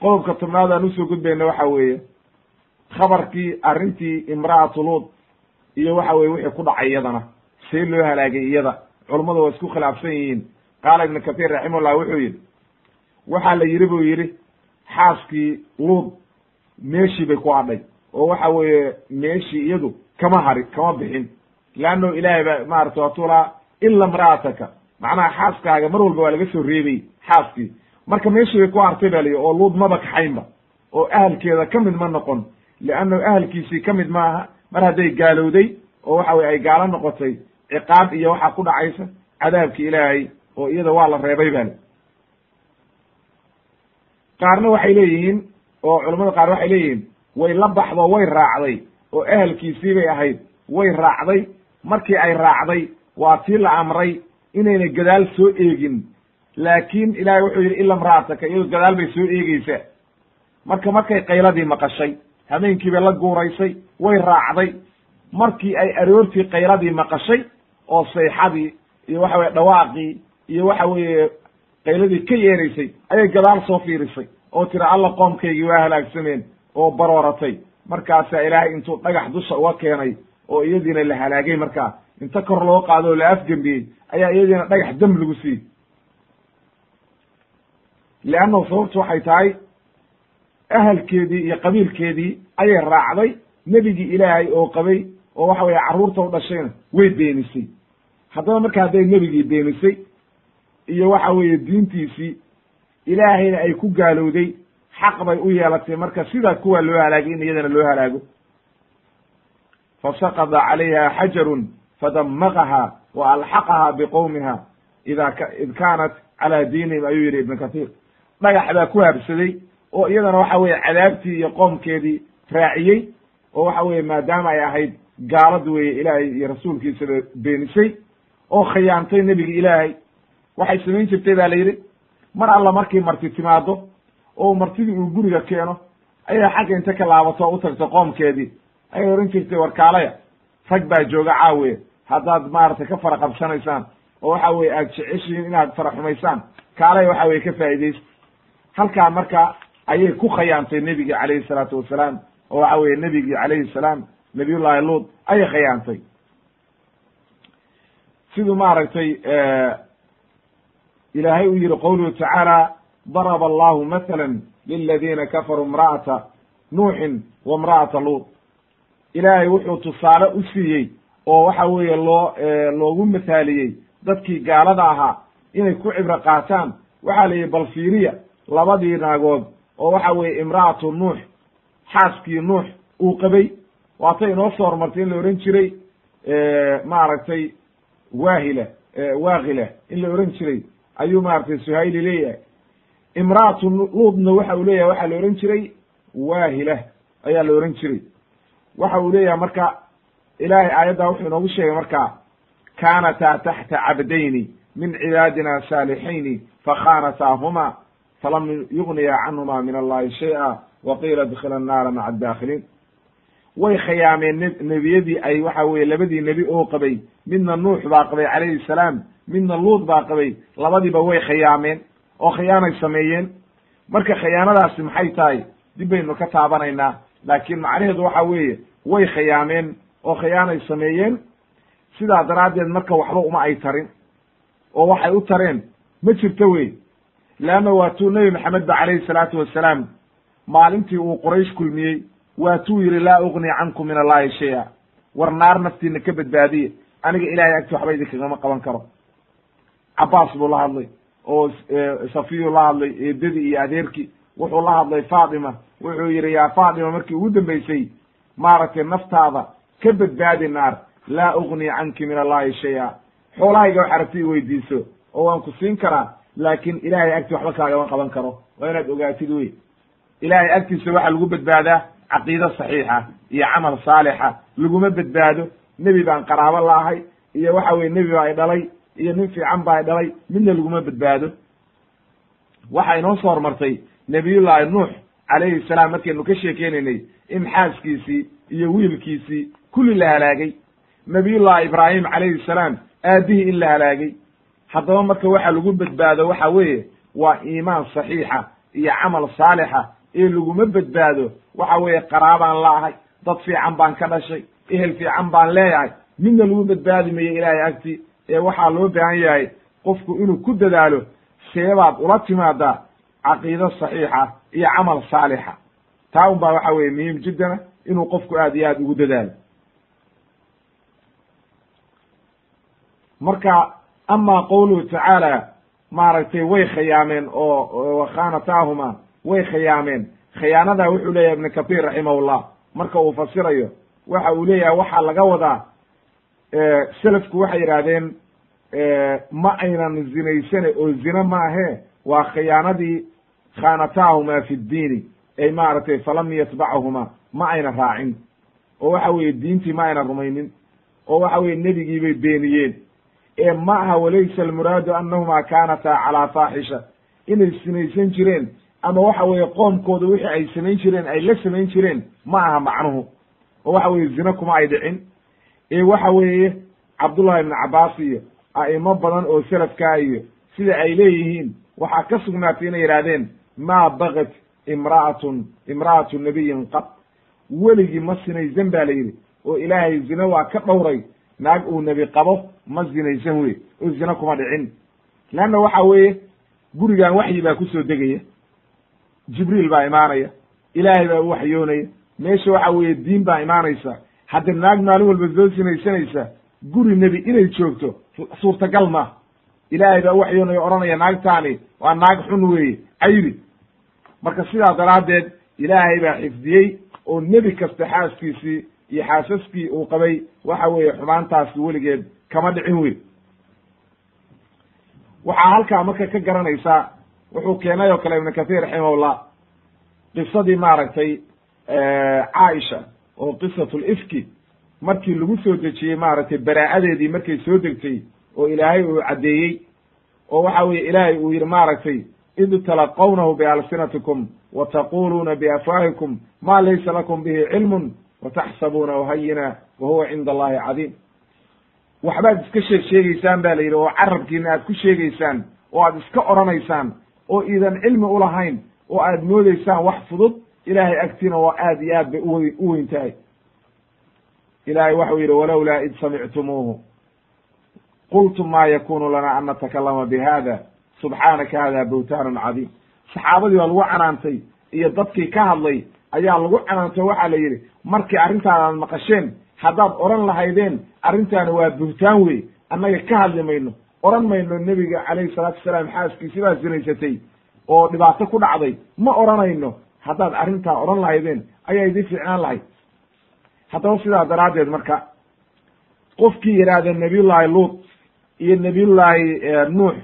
Qodobka tobnaad aan u soo gudbayna waxa weeye khabarkii arrintii imra'atu luud iyo waxa weye wixii ku dhacay iyadana see loo halaagay iyada culummadu waa isku khilaafsan yihiin. Qaala ibnu kathiir raximahullah wuxuu yidhi waxaa la yidhi buu yidhi xaaskii luud meeshii bay ku hadhay oo waxa weeye meeshii iyadu kama hari kama bixin. Leanno ilaahay ba maarata watulaa ila imra'ataka macnaha xaaskaaga mar walba waa laga soo reebay xaaskii marka meeshii bay ku hartay ba liyi oo luud maba kaxaynba oo ahalkeeda ka mid ma noqon liannahu ahalkiisii ka mid maaha mar hadday gaalowday oo waxa weye ay gaalo noqotay ciqaab iyo waxaa ku dhacaysa cadaabki ilaahay oo iyada waa la reebay bale qaarna waxay leeyihiin oo culamada qaar waxay leeyihiin way la baxdo way raacday oo ahalkiisii bay ahayd way raacday markii ay raacday waa tii la amray inayna gadaal soo eegin. Laakiin ilaahay wuxuu yidhi ila imra'ataka iyadoo gadaal bay soo eegeysaa marka markay qayladii maqashay habeenkii bay la guuraysay way raacday. Markii ay aroortii qayladii maqashay oo sayxadii iyo waxa weye dhawaaqii iyo waxa weeye qayladii ka yeeraysay ayay gadaal soo fiirisay oo tiri alla qoomkaygii waa halaagsameen oo barooratay. Markaasaa ilaahay intuu dhagax dusha uga keenay oo iyadiina la halaagay markaa inta kor loo qaado oo la afgembiyey ayaa iyadiina dhagax dam lagu siiyey. Leannahu sababtu waxay tahay ahalkeedii iyo qabiilkeedii ayay raacday nebigii ilaahay oo qabay oo waxa weye carruurta u dhashayna way beenisay. Haddaba marka hadday nebigii beenisay iyo waxa weeye diintiisii ilaahayna ay ku gaalowday xaq bay u yeelatay. Marka sidaa kuwaa loo halaagay in iyadana loo halaago. Fasaqada calayha xajarun fadamaqaha wa alxaqaha biqowmiha ida id kaanat cala diinihim ayuu yidhi ibnu kathiir dhagax baa ku habsaday oo iyadana waxa weye cadaabtii iyo qoomkeedii raaciyey oo waxa weye maadaama ay ahayd gaalad weye ilaahay iyo rasuulkiisaba beenisay oo khiyaantay nebiga ilaahay waxay samayn jirtay ba la yidhi mar alla markii marti timaado oo martidii uu guriga keeno ayay xagga inta ka laabato u tagto qoomkeedii ayay ohan jirtay warkaalaya rag baa jooga caawiye haddaad maaragtay ka fara qabsanaysaan oo waxa weye aad jeceshihiin inaad fara xumaysaan kaalaya waxa weye ka faa'idaysta halkaa marka ayay ku khayaantay nebigii calayhi salaatu wasalaam oo waxa weye nebigii calayhi salaam nabiyullahi luud ayay khayaantay siduu maaragtay ilaahay u yihi qowluhu tacaala daraba allahu mathala liladiina kafaruu imra'ata nuuxin wa imra'ata luud ilaahay wuxuu tusaale u siiyey oo waxa weeye loo loogu mathaaliyey dadkii gaalada ahaa inay ku cibro qaataan. Waxaa la yihi bal fiiriya labadii naagood oo waxa weeye imra'atu nuux xaaskii nuux uu qabay waatay inoo soo hormartay in la ohan jiray maaragtay waahila waakila in la ohan jiray. Ayuu maaragtay suhayli leeyahay. Imra'atu luudna waxa uu leeyahay waxaa la ohan jiray waahila ayaa la ohan jiray waxa uu leeyahay marka ilaahay aayaddaa wuxuu inoogu sheegay marka kaanataa taxta cabdayni min cibaadina saalixayni fakhanataahuma falam yugniya canhuma min allahi shay-a wa qiila dkhila annaara maca adaakhiliin way khayaameen nebiyadii ay waxa weye labadii nebi oo qabay midna nuux baa qabay calayhi salaam midna luud baa qabay labadiiba way khayaameen oo khiyaanay sameeyeen. Marka khiyaanadaasi maxay tahay? Dib baynu ka taabanaynaa laakiin macnaheedu waxa weeye way khayaameen oo khiyaanay sameeyeen. Sidaa daraaddeed marka waxba uma ay tarin oo waxay u tareen ma jirto wey leanna waa tuu nebi maxamed ba calayhi salaatu wasalaam maalintii uu quraysh kulmiyey waa tuu yidhi laa ugni cankum min allahi shay-a. War naar naftiina ka badbaadiye. Aniga ilahay agti waxba idinkagama qaban karo. Cabaas buu la hadlay oo safiyu la hadlay eedadii iyo adeerkii. Wuxuu la hadlay faatima wuxuu yidhi yaa faatima markii ugu dambeysay maaragtay naftaada ka badbaadi naar laa ugni canki min allahi shay-a xoolahayga wax aragti i weydiiso oo waan ku siin karaa laakin ilahay agti waxba kaagama qaban karo. Waa inaad ogaatid wey ilahay agtiisa waxaa lagu badbaadaa caqiide saxiixa iyo camal saalixa. Laguma badbaado nebi baan qaraabo laahay iyo waxa weye nebi baa i dhalay iyo nin fiican baa i dhalay midna laguma badbaado. Waxa inoo soo hormartay nebiyullaahi nuux calayhi salaam markaynu ka sheekeynaynay in xaaskiisii iyo wiilkiisii kulli la halaagay. Nabiyullahi ibraahim calayhi salaam aabihii in la halaagay. Haddaba marka waxa lagu badbaado waxa weeye waa iimaan saxiixa iyo camal saalixa. Ee laguma badbaado waxa weeye qaraabaan laahay dad fiican baan ka dhashay ehel fiican baan leeyahay. Midna lagu badbaadi mayo ilaahay agti ee waxaa loo baahan yahay qofku inuu ku dadaalo seebaad ula timaadaa caqiido saxiixa iyo camal saalixa. Taa un baa waxa weye muhiim jiddana inuu qofku aad iyo aad ugu dadaalo. Marka ama qowluhu tacaala maaragtay way khiyaameen oo wakhanataahuma way khiyaameen. Khiyaanadaa wuxuu leeyahay ibnu kathir raximahullah. Marka uu fasirayo waxa uu leeyahay waxaa laga wadaa selafku waxay yidhaahdeen ma aynan zinaysane oo zina maahe waa khiyaanadii khanataahuma fi ddiini ay maaragtay falam yatbachuma ma ayna raacin. Oo waxa weeye diintii ma ayna rumaynin. Oo waxa weye nebigiibay beeniyeen. Ee ma aha walaysa almuraadu annahumaa kaanataa calaa faaxisha. Inay sinaysan jireen ama waxa weeye qoomkooda wixii ay samayn jireen ay la samayn jireen ma aha macnuhu. Oo waxa weeye zina kuma ay dhicin. Ee waxa weeye cabdullahi ibnu cabbaas iyo a'imo badan oo selafkaa iyo sida ay leeyihiin waxaa ka sugnaatay inay yidhaahdeen maa bagat imra'atun imra'atu nabiyin qad weligii ma sinaysan ba la yidhi oo ilaahay zina waa ka dhowray naag uu nebi qabo ma zinaysan wey oo zina kuma dhicin. Leanna waxa weeye gurigan waxyi baa ku soo degaya. Jibriil baa imaanaya ilaahay baa u waxyoonaya. Meesha waxa weeye diin baa imaanaysa. Hadda naag maalin walba soo sinaysanaysa guri nebi inay joogto suurtagal ma. Ilaahay baa u waxyoonaya odhanaya naagtaani waa naag xun weeye. Cayri marka sidaa daraaddeed ilaahay baa xifdiyey oo nebi kasta xaaskiisii iyo xaasaskii uu qabay waxa weeye xumaantaasi weligeed kama dhicin wey waxaa halkaa marka ka garanaysaa wuxuu keenay oo kale ibnu kathir raximahullah qisadii maaragtay caaisha oo qisatu lifki markii lagu soo dejiyey maaragtay baraa'adeedii markay soo degtay oo ilaahay uu caddeeyey oo waxa weye ilaahay uu yidhi maaragtay id talaqawnahu bialsinatikum wa taquluuna biafwaahikum ma laysa lakum bihi cilmun wataxsabuunahu hayina wa huwa cinda allahi cadiim waxbaad iska sheeg sheegeysaan ba la yidhi oo carabkiina aad ku sheegeysaan oo aad iska odhanaysaan oo iidan cilmi ulahayn oo aad moodeysaan wax fudud ilaahay agtiina waa aad iyo aad bay uwe u weyn tahay. Ilahay waxau yidhi walowlaa id samictumuuhu. Qultum ma yakunu lana an natakalama bihada subxaanaka hada bawtaanun cadiim. Saxaabadii baa lagu canaantay iyo dadkii ka hadlay ayaa lagu canaantay waxaa la yidhi markii arrintaan aad maqasheen haddaad odhan lahaydeen arrintaani waa buhtaan wey annaga ka hadli mayno. Odhan mayno nebiga calayhi salaatu wasalaam xaaskiisi baa sinaysatay oo dhibaato ku dhacday. Ma odhanayno haddaad arrintaa odhan lahaydeen ayaa idin fiicnaan lahayd haddaba sidaa daraaddeed marka qofkii yidhaahda nabiyullaahi luut iyo nabiyullaahi eh, nuux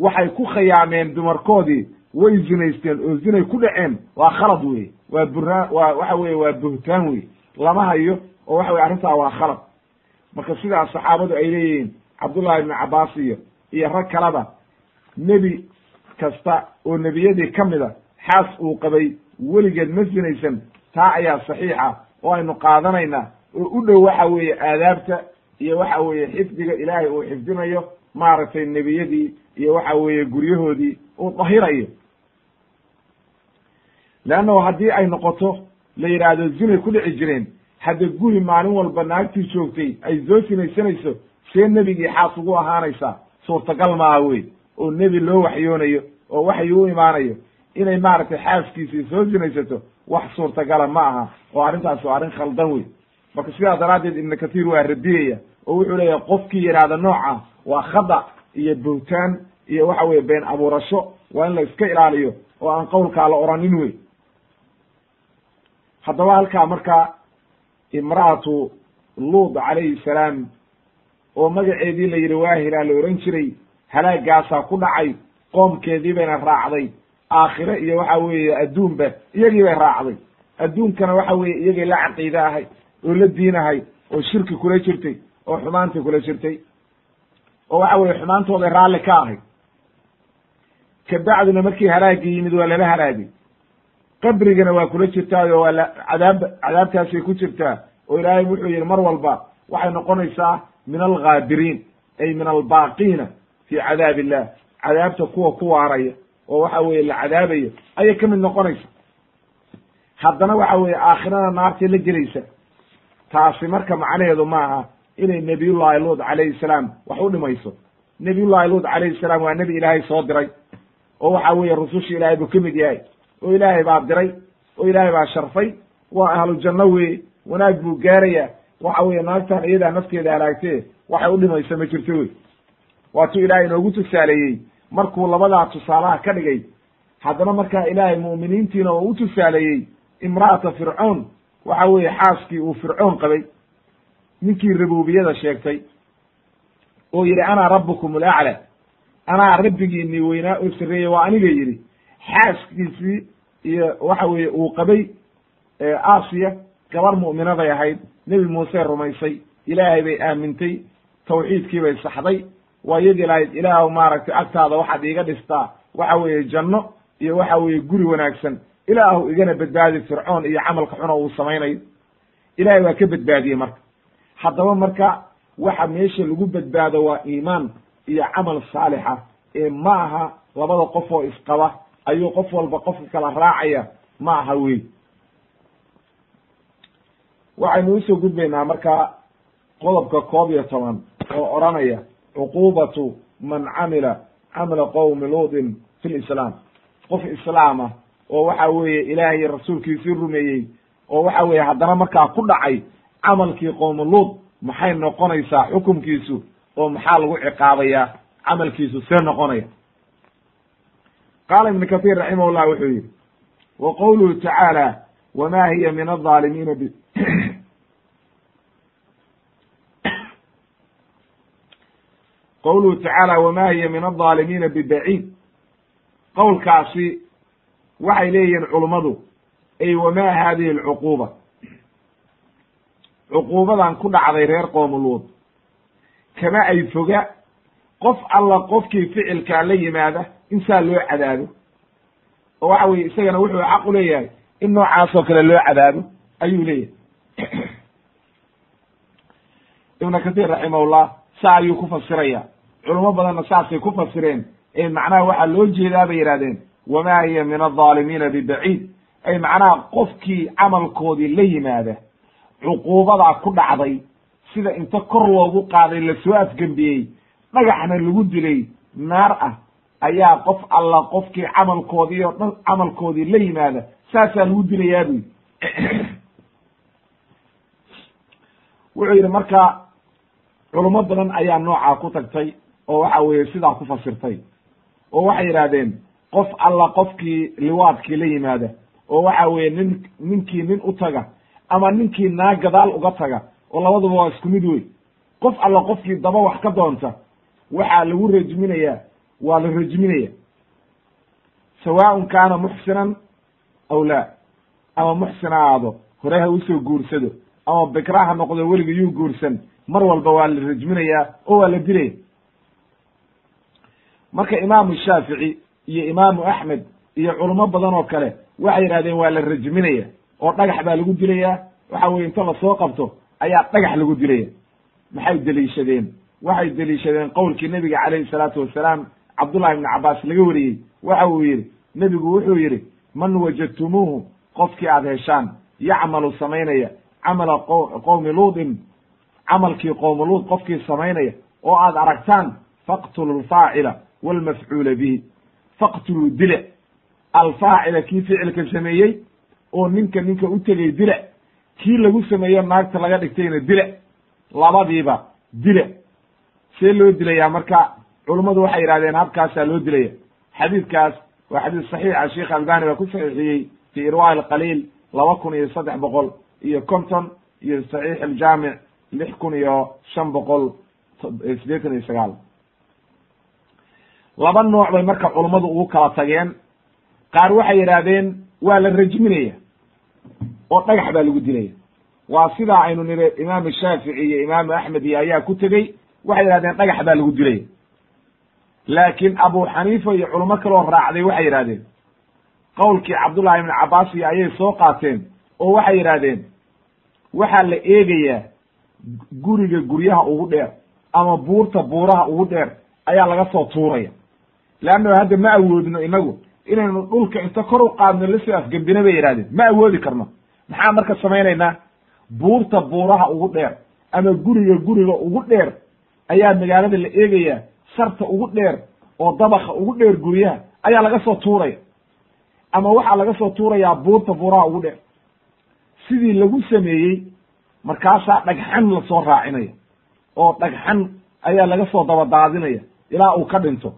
waxay ku khayaameen dumarkoodii way zinaysteen oo zinay ku dhaceen. Waa khalad wey waa buraan waa waxa weye waa buhtaan wey lama hayo oo waxa weye arrintaa waa khalad. Marka sidaas saxaabadu ay leeyihiin cabdullahi ibnu cabbaas iyo iyo rag kaleba nebi kasta oo nebiyadii ka mida xaas uu qabay weligeed ma sinaysan taa ayaa saxiixa oo aynu qaadanaynaa oo u dhow waxa weeye aadaabta iyo waxa weeye xifdiga ilaahay uu xifdinayo maaragtay nebiyadii iyo waxa weeye guryahoodii uu dahirayo. Leannahu haddii ay noqoto la yidhaahdo zinay ku dhici jireen hadda guri maalin walba naagtii joogtay ay soo sinaysanayso see nebigii xaas ugu ahaanaysaa. Suurtagal maaha wey oo nebi loo waxyoonayo oo waxyi u imaanayo inay maaragtay xaaskiisii soo sinaysato wax suurtagala ma aha oo arrintaas waa arrin khaldan wey marka sidaa daraaddeed ibnu kathiir waa radiyaya oo wuxuu leeyahay qofkii yidhaahda nooca waa khada iyo buhtaan iyo waxa weye been abuurasho. Waa in la iska ilaaliyo oo aan qowlkaa la oranin wey haddaba halkaa marka imra'atu luud calayhi salaam oo magaceedii la yidhi waahilaa la ohan jiray halaagaasaa ku dhacay qoomkeedii bayna raacday aakhire iyo waxa weeye adduunba iyagii bay raacday. Adduunkana waxa weeye iyagay la caqiide ahay oo la diinahay oo shirki kula jirtay oo xumaanta kula jirtay oo waxa weye xumaantooday raalli ka ahay kabacdina markii halaagii yimid waa lala halaagay qabrigana waa kula jirtaayo waa la cadaab cadaabtaasay ku jirtaa oo ilaahay wuxuu yihi mar walba waxay noqonaysaa min alghaabiriin ay min albaaqiina fi cadaab illah cadaabta kuwa ku waaraya oo waxa weye la cadaabayo ayay ka mid noqonaysa. Haddana waxa weye aakhirada naartay la gelaysa. Taasi marka macnaheedu ma aha inay nebiyullahi luud calayhi salaam wax u dhimayso. Nebiyullahi luud calayhi salaam waa nebi ilaahay soo diray. Oo waxa weeye rususha ilaahay buu ka mid yahay. Oo ilaahay baa diray. Oo ilaahay baa sharfay. Waa ahlu janno weye wanaag buu gaaraya waxa weeye naagtan iyadaa nafteeda halaagtee waxay u dhimaysa ma jirto wey. Waatuu ilaahay inoogu tusaaleeyey. Markuu labadaa tusaalaha ka dhigay haddana markaa ilaahay mu'miniintiina oo u tusaaleeyey imra'ata fircoon. Waxa weeye xaaskii uu fircoon qabay ninkii rububiyada sheegtay oo yidhi anaa rabbukum alacla anaa rabbigiinii weynaa oo sarreeyey waa aniga yidhi. Xaaskiisii iyo waxa weeye uu qabay aasiya gabar mu'minaday ahayd. Nebi muuse rumaysay. Ilaahay bay aamintay. Tawxiidkii bay saxday. Waa iyadii lahayd ilaahw maaragtay agtaada waxaad iiga dhistaa waxa weeye janno iyo waxa weeye guri wanaagsan. Ilaahu igana badbaadi fircoon iyo camalka xuna uu samaynayo. Ilahay waa ka badbaadiyey marka haddaba marka waxa meesha lagu badbaado waa iimaan iyo camal saalixa ee ma aha labada qof oo isqaba ayuu qof walba qofka kala raacaya ma aha wey waxaynu u soo gudbaynaa marka qodobka koob iyo toban oo odhanaya cuqubatu man camila camala qowmi luudin fi lislaam qof islaama oo waxa weeye ilaahay rasuulkiisii rumeeyey oo waxa weeye haddana markaa ku dhacay camalkii qowmi luud maxay noqonaysaa xukumkiisu oo maxaa lagu ciqaabayaa camalkiisu see noqonaya? Qaala ibnu kahiir raximahullah wuxuu yidhi wa qowluhu tacaala wama hiya min alظaalimiina b qowluhu tacaala wama hiya min alظaalimiina bibaciid qowlkaasi waxay leeyihiin culummadu ay wama hadihi alcuquuba cuquubadan ku dhacday reer qoomuluud kama ay foga qof alla qofkii ficilkaa la yimaada in saa loo cadaabo oo waxa weye isagana wuxuu xaq u leeyahay in noocaasoo kale loo cadaabo ayuu leeyahay. Ibna kahiir raximahullah saa ayuu ku fasiraya culamo badanna saasay ku fasireen. Ee macnaha waxaa loo jeedaa bay yidhahdeen wama hiya min alظaalimiina bibaciid ay macnaha qofkii camalkoodii la yimaada cuquubadaa ku dhacday. Sida inta kor loogu qaaday la soo afgembiyey dhagaxna lagu dilay naar ah ayaa qof alla qofkii camalkoodii oo dhan camalkoodii la yimaada saasaa lagu dilayaa buyi wuxuu yidhi marka culamo badan ayaa noocaa ku tagtay oo waxa weeye sidaa ku fasirtay. Oo waxay yidhaahdeen qof alla qofkii liwaadkii la yimaada oo waxa weeye nin ninkii nin u taga ama ninkii naa gadaal uga taga oo labaduba waa isku mid wey qof alla qofkii daba wax ka doonta waxaa lagu rajminayaa waa la rajminaya sawaaun kaana muxsinan aw laa. Ama muxsin ha aado hore ha u soo guursado ama bikra ha noqdo weliga yuu guursan mar walba waa la rajminayaa oo waa la dilaya marka imaamu shaafici iyo imaamu axmed iyo culamo badan oo kale waxay yidhahdeen waa la rajminaya oo dhagax baa lagu dilayaa waxa weye inta la soo qabto ayaa dhagax lagu dilaya. Maxay deliishadeen? Waxay deliishadeen qowlkii nebiga calayhi salaatu wasalaam cabdullahi ibni cabaas laga wariyey. Waxa uu yidhi nebigu wuxuu yidhi man wajadtumuuhu qofkii aad heshaan yacmalu samaynaya camala qowmi luudin camalkii qowmi luud qofkii samaynaya oo aad aragtaan faqtulu lfaacila walmafcuula bihi. Faqtuluu dila alfaacila kii ficilka sameeyey oo ninka ninka u tegay dila kii lagu sameeyo naagta laga dhigtayna dila labadiiba dila see loo dilayaa marka culummadu waxay yidhahdeen habkaasaa loo dilaya. Xadiidkaas waa xadiis saxiixa sheikh albani baa ku saxiixiyey fi irwa alqaliil laba kun iyo saddex boqol iyo konton iyo saxiix aljaamic lix kun iyo shan boqol sideetan iyo sagaal. Laba nooc bay marka culummadu ugu kala tageen. Qaar waxay yidhaahdeen waa la rajminaya oo dhagax baa lagu dilaya. Waa sidaa aynu niri imaamu shaafici iyo imaamu axmed iyo ayaa ku tegey waxay yidhahdeen dhagax baa lagu dilaya. Laakiin abu xaniifa iyo culamo kaloo raacday waxay yidhahdeen qowlkii cabdullahi ibni cabaas iyo ayay soo qaateen oo waxay yidhahdeen waxaa la eegayaa guriga guryaha ugu dheer ama buurta buuraha ugu dheer ayaa laga soo tuuraya. Leanno hadda ma awoodno inagu inaynu dhulka inta kor u qaadno la soo afgembina bay yidhahdeen ma awoodi karno maxaa marka samaynaynaa buurta buuraha ugu dheer ama guriga guriga ugu dheer ayaa magaalada la eegayaa sarta ugu dheer oo dabaka ugu dheer guryaha ayaa laga soo tuuraya. Ama waxaa laga soo tuurayaa buurta buuraha ugu dheer. Sidii lagu sameeyey markaasaa dhagxan la soo raacinaya oo dhagxan ayaa laga soo dabadaadinaya ilaa uu ka dhinto.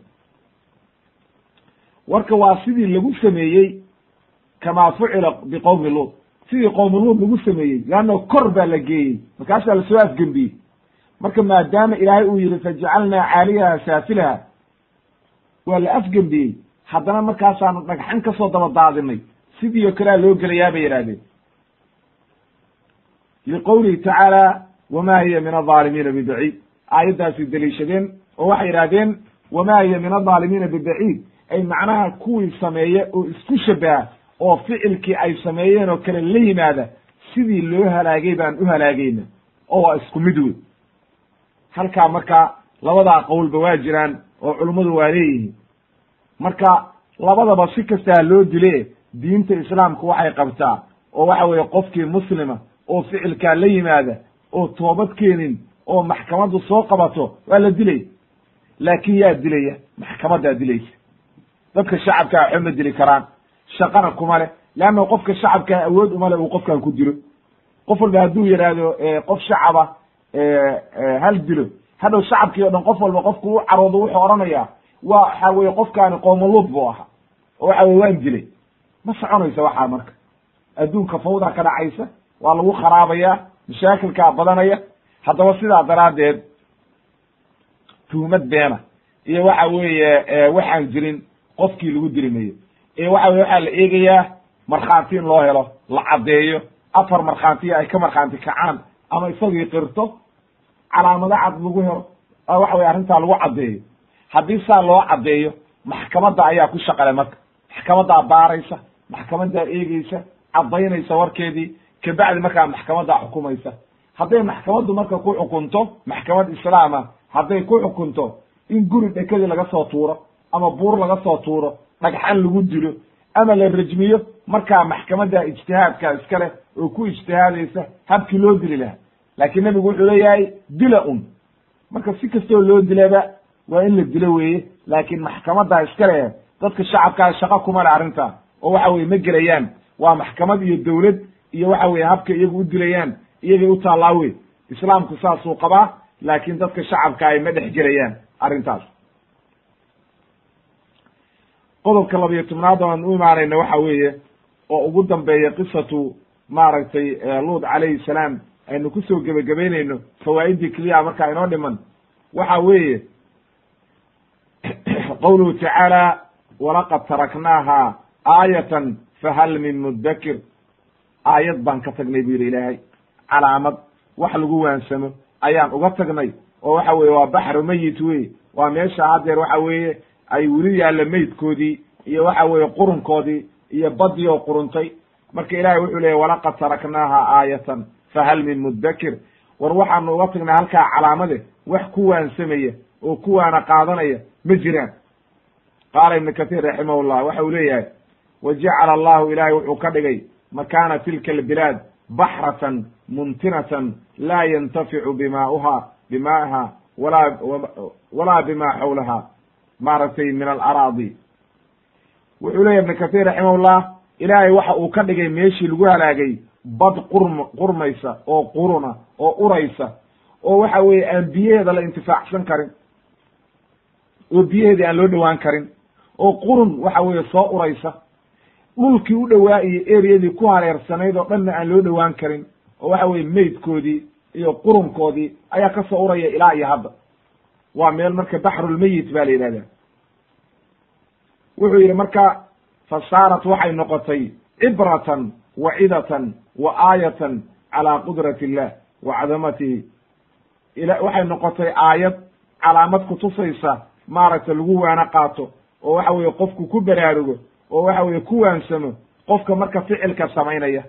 Warka waa sidii lagu sameeyey kamaa fucila biqowmi luud sidii qowmi luud lagu sameeyey leanno kor baa la geeyey. Markaasaa la soo afgembiyey. Marka maadaama ilaahay uu yihi fajacalnaa caaliyaha saafilaha waa la afgembiyey. Haddana markaasaanu dhagxan ka soo daba daadinay sidii oo kalea loo gelayaa bay yidhahdeen liqowlihi tacaala wama hiya min alظaalimiina bibaciid. Aayaddaasay deliishadeen oo waxay yidhahdeen wamaa hiya min aldaalimiina bibaciid. Ay macnaha kuwii sameeye oo isku shabaha oo ficilkii ay sameeyeen oo kale la yimaada sidii loo halaagay baan u halaagayna oo waa isku mid wey halkaa marka labadaa qowlba waa jiraan oo culummadu waa leeyihiin. Marka labadaba si kastaa loo dile diinta islaamku waxay qabtaa oo waxa weeye qofkii muslima oo ficilkaa la yimaada oo toobad keenin oo maxkamaddu soo qabato waa la dilay. Laakin yaa dilaya maxkamaddaa dilaysa. Dadka shacabkaa waxba ma dili karaan shaqana kuma leh leanna qofka shacabkaa awood uma le uu qofkan ku dilo. Qof walba hadduu yidhaahdo qof shacaba hal dilo. Hadhow shacabkii o dhan qof walba qofku u caroodo wuxuu odhanayaa wa waxa weye qofkaani qoomoluud buu ahaa oo waxa weye waan dilay. Ma soconaysa waxaa marka. Adduunka fawda ka dhacaysa waa lagu kharaabaya mashaakilkaa badanaya. Haddaba sidaa daraaddeed tuhmad beena. Iyo waxa weeye waxaan jirin qofkii lagu dili ee waxa weye waxaa la eegayaa markhaanti in loo helo la caddeeyo. Afar markhaantiya ay ka markhaanti kacaan ama isagii qirto calaamado cad lagu helo waxa weye arrintaa lagu caddeeyo. Haddii saa loo caddeeyo maxkamadda ayaa ku shaqale marka. Maxkamaddaa baaraysa maxkamaddaa eegeysa caddaynaysa warkeedii kabacdi markaa maxkamaddaa xukumaysa. Hadday maxkamaddu marka ku xukunto maxkamad islaama hadday ku xukunto in guri dhekadii laga soo tuuro ama buur laga soo tuuro dhagxan lagu dilo ama la rajmiyo markaa maxkamadda ijtihaadka iska leh oo ku ijtihaadaysa habkii loo dili lahaa. Laakiin nebigu wuxuu leeyahay dila un. Marka si kastoo loo dilaba waa in la dilo weeye. Laakiin maxkamaddaa iska leh dadka shacabkaa shaqo kuma le arrinta. Oo waxa weye ma gelayaan. Waa maxkamad iyo dowlad iyo waxa weye habka iyagu u dilayaan iyagay u taallaa wey islaamku saasuu qabaa laakiin dadka shacabka ay ma dhex gelayaan arrintaas qodobka labiyo tobnaad aan u imaanayna waxa weeye oo ugu dambeeya qisatu maaragtay luud calayhi salaam aynu ku soo gebagabaynayno fawaa'idii keliya markaa inoo dhiman. Waxa weeye qowluhu tacaala walaqad taraknaaha aayatan fahal min mudakir aayad baan ka tagnay bu yidhi ilaahay. Calaamad wax lagu waansamo ayaan uga tagnay. Oo waxa weye waa baxru meyit wey waa meesha haddeer waxa weeye ay weli yaalla meydkoodii iyo waxa weeye qurunkoodii iyo badii oo quruntay. Marka ilahay wuxuu leeyay walaqad taraknaaha aayatan fahal min mudakir war waxaanu uga tagnay halkaa calaamade wax ku waansamaya oo kuwaana qaadanaya ma jiraan. Qaala ibnu katiir raximahullah waxa uu leeyahay wa jacala allahu ilahay wuxuu ka dhigay makaana tilka albilaad baxratan muntinatan laa yantaficu bimaauha bimaaha walaa walaa bima xawlaha maaragtay min alaraadi. Wuxuu leeyahy ibnu katiir raximahullah ilaahay waxa uu ka dhigay meeshii lagu halaagay bad qurm qurmaysa oo quruna oo uraysa oo waxa weeye aan biyaheeda la intifaacsan karin oo biyaheedii aan loo dhowaan karin oo qurun waxa weeye soo uraysa dhulkii u dhowaa iyo eriyadii ku hareersanayd oo dhanna aan loo dhowaan karin oo waxa weye meydkoodii iyo qurunkoodii ayaa ka soo uraya ilaa iyo hadda waa meel marka baxrulmeyit ba la yidhahdaa wuxuu yidhi marka fa saarat waxay noqotay cibratan wa cidatan wa aayatan calaa qudrati illah wa cadamatihi waxay noqotay aayad calaamad kutusaysa maaragta lagu waano qaato oo waxa weeye qofku ku baraarugo oo waxa weeye ku waansamo qofka marka ficilka samaynaya.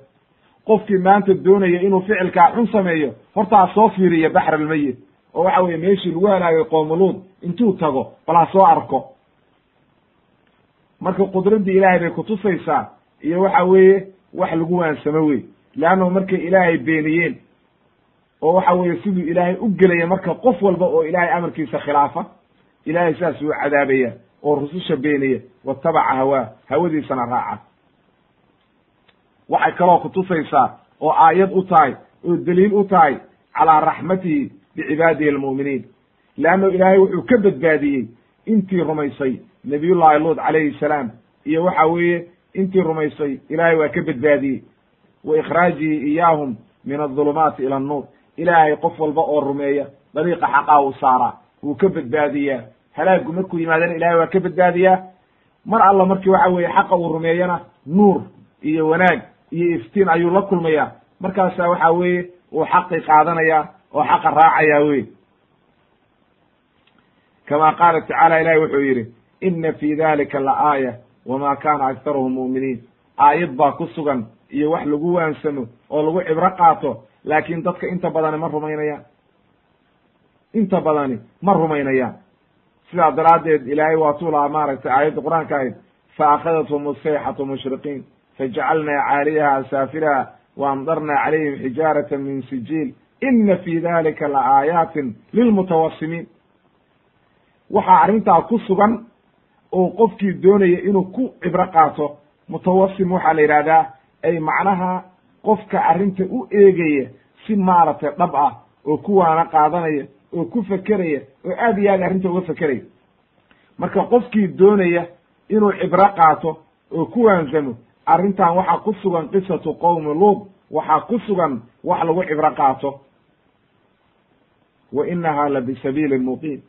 Qofkii maanta doonaya inuu ficilkaa xun sameeyo hortaa soo fiiriya baxr almeyit oo waxa weye meeshii lagu halaagay qoomuluud intuu tago bal ha soo arko. Marka qudraddii ilaahay bay kutusaysaa iyo waxa weeye wax lagu waansamo wey leannahu markay ilaahay beeniyeen oo waxa weeye siduu ilaahay u gelaya marka qof walba oo ilaahay amarkiisa khilaafa ilaahay saas uu cadaabaya oo rususha beeniya watabaca hawaa hawadiisana raaca. Waxay kaloo kutusaysaa oo aayad u tahay oo daliil u tahay calaa raxmatihi bicibaadihi almu'miniin leanno ilaahay wuxuu ka badbaadiyey intii rumaysay nabiyullahi luud calayhi salaam iyo waxa weeye intii rumaysay ilaahay waa ka badbaadiyey wa ikhraajihi iyaahum min adulumaati ila annuur ilaahay qof walba oo rumeeya dariiqa xaqaa u saaraa wuu ka badbaadiyaa halaagu markuu yimaadana ilahay waa ka badbaadiyaa mar alla markii waxa weeye xaqa uu rumeeyana nuur iyo wanaag iyo iftiin ayuu la kulmayaa markaasa waxa weeye uu xaqi qaadanaya oo xaqa raacaya wey. Kama qaala tacaala ilahi wuxuu yidhi ina fi dalika la aaya wama kana aktaruhum mu'miniin. Aayad baa ku sugan iyo wax lagu waansamo oo lagu cibro qaato laakiin dadka inta badani ma rumaynayaan. Inta badani ma rumaynayaan. Sidaa daraaddeed ilaahay waatuu lahaa maaragtay aayadda qur'aanka ahayd fa akhadathum asayxatu mushriqiin. Fajacalnaa caaliyaha saafiraha wa calayhim xijaarata min sijiil ina fi dalika la aayaatin lilmutawasimiin waxaa arrintaa ku sugan oo qofkii doonaya inuu ku cibro qaato mutawasim waxaa la yidhahdaa ay macnaha qofka arrinta u eegaya si maaragtay dhab ah oo ku waana qaadanaya oo ku fekeraya oo aad iyo aad arrinta uga fekeraya marka qofkii doonaya inuu cibro qaato oo ku waansamo arrintan waxaa ku sugan qisatu qowmi luud waxaa ku sugan wax lagu cibro qaato wa inaha la bisabiili muqiim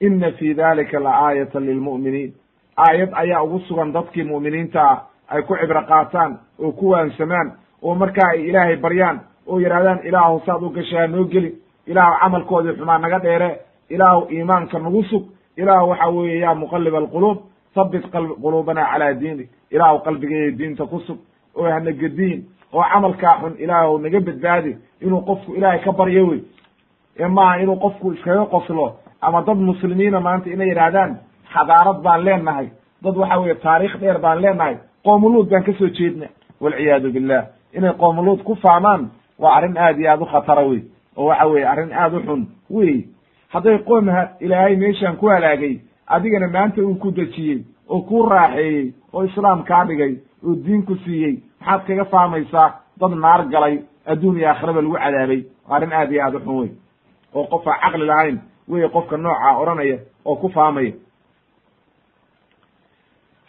ina fi dalika la lilmu'miniin aayad ayaa ugu sugan dadkii mu'miniinta ah ay ku cibro qaataan oo ku waansamaan oo markaa ay ilaahay baryaan oo yidhahdaan ilaahu saad u gashaa noo geli ilaahu camalkoodii xumaa naga dheere ilaahu iimaanka nagu sug ilaahu waxa weeye yaa muqalib alquluub habit quluubana calaa diinik ilaahu qalbigeeya diinta ku sug oo hana gediin oo camalkaa xun ilaahu naga badbaadi inuu qofku ilaahay ka baryo wey ee maaha inuu qofku iskaga qoslo ama dad muslimiina maanta inay yidhaahdaan xadaarad baan leenahay. Dad waxa weye taariikh dheer baan leenahay. Qoomuluud baan ka soo jeedna walciyaadu billah. Inay qoomuluud ku faamaan waa arrin aad iyo aad u khatara wey. Oo waxa weye arrin aad u xun wey. Hadday qoom ilaahay meeshaan ku halaagay adigana maanta uu ku dejiyey oo kuu raaxeeyey oo islaam kaa dhigay oo diin ku siiyey. Maxaad kaga faamaysaa dad naar galay adduun iyo aakhiraba lagu cadaabay. Arrin aad iyo aad u xun wey oo qof aan caqli lahayn wey qofka noocaa odhanaya oo ku faamaya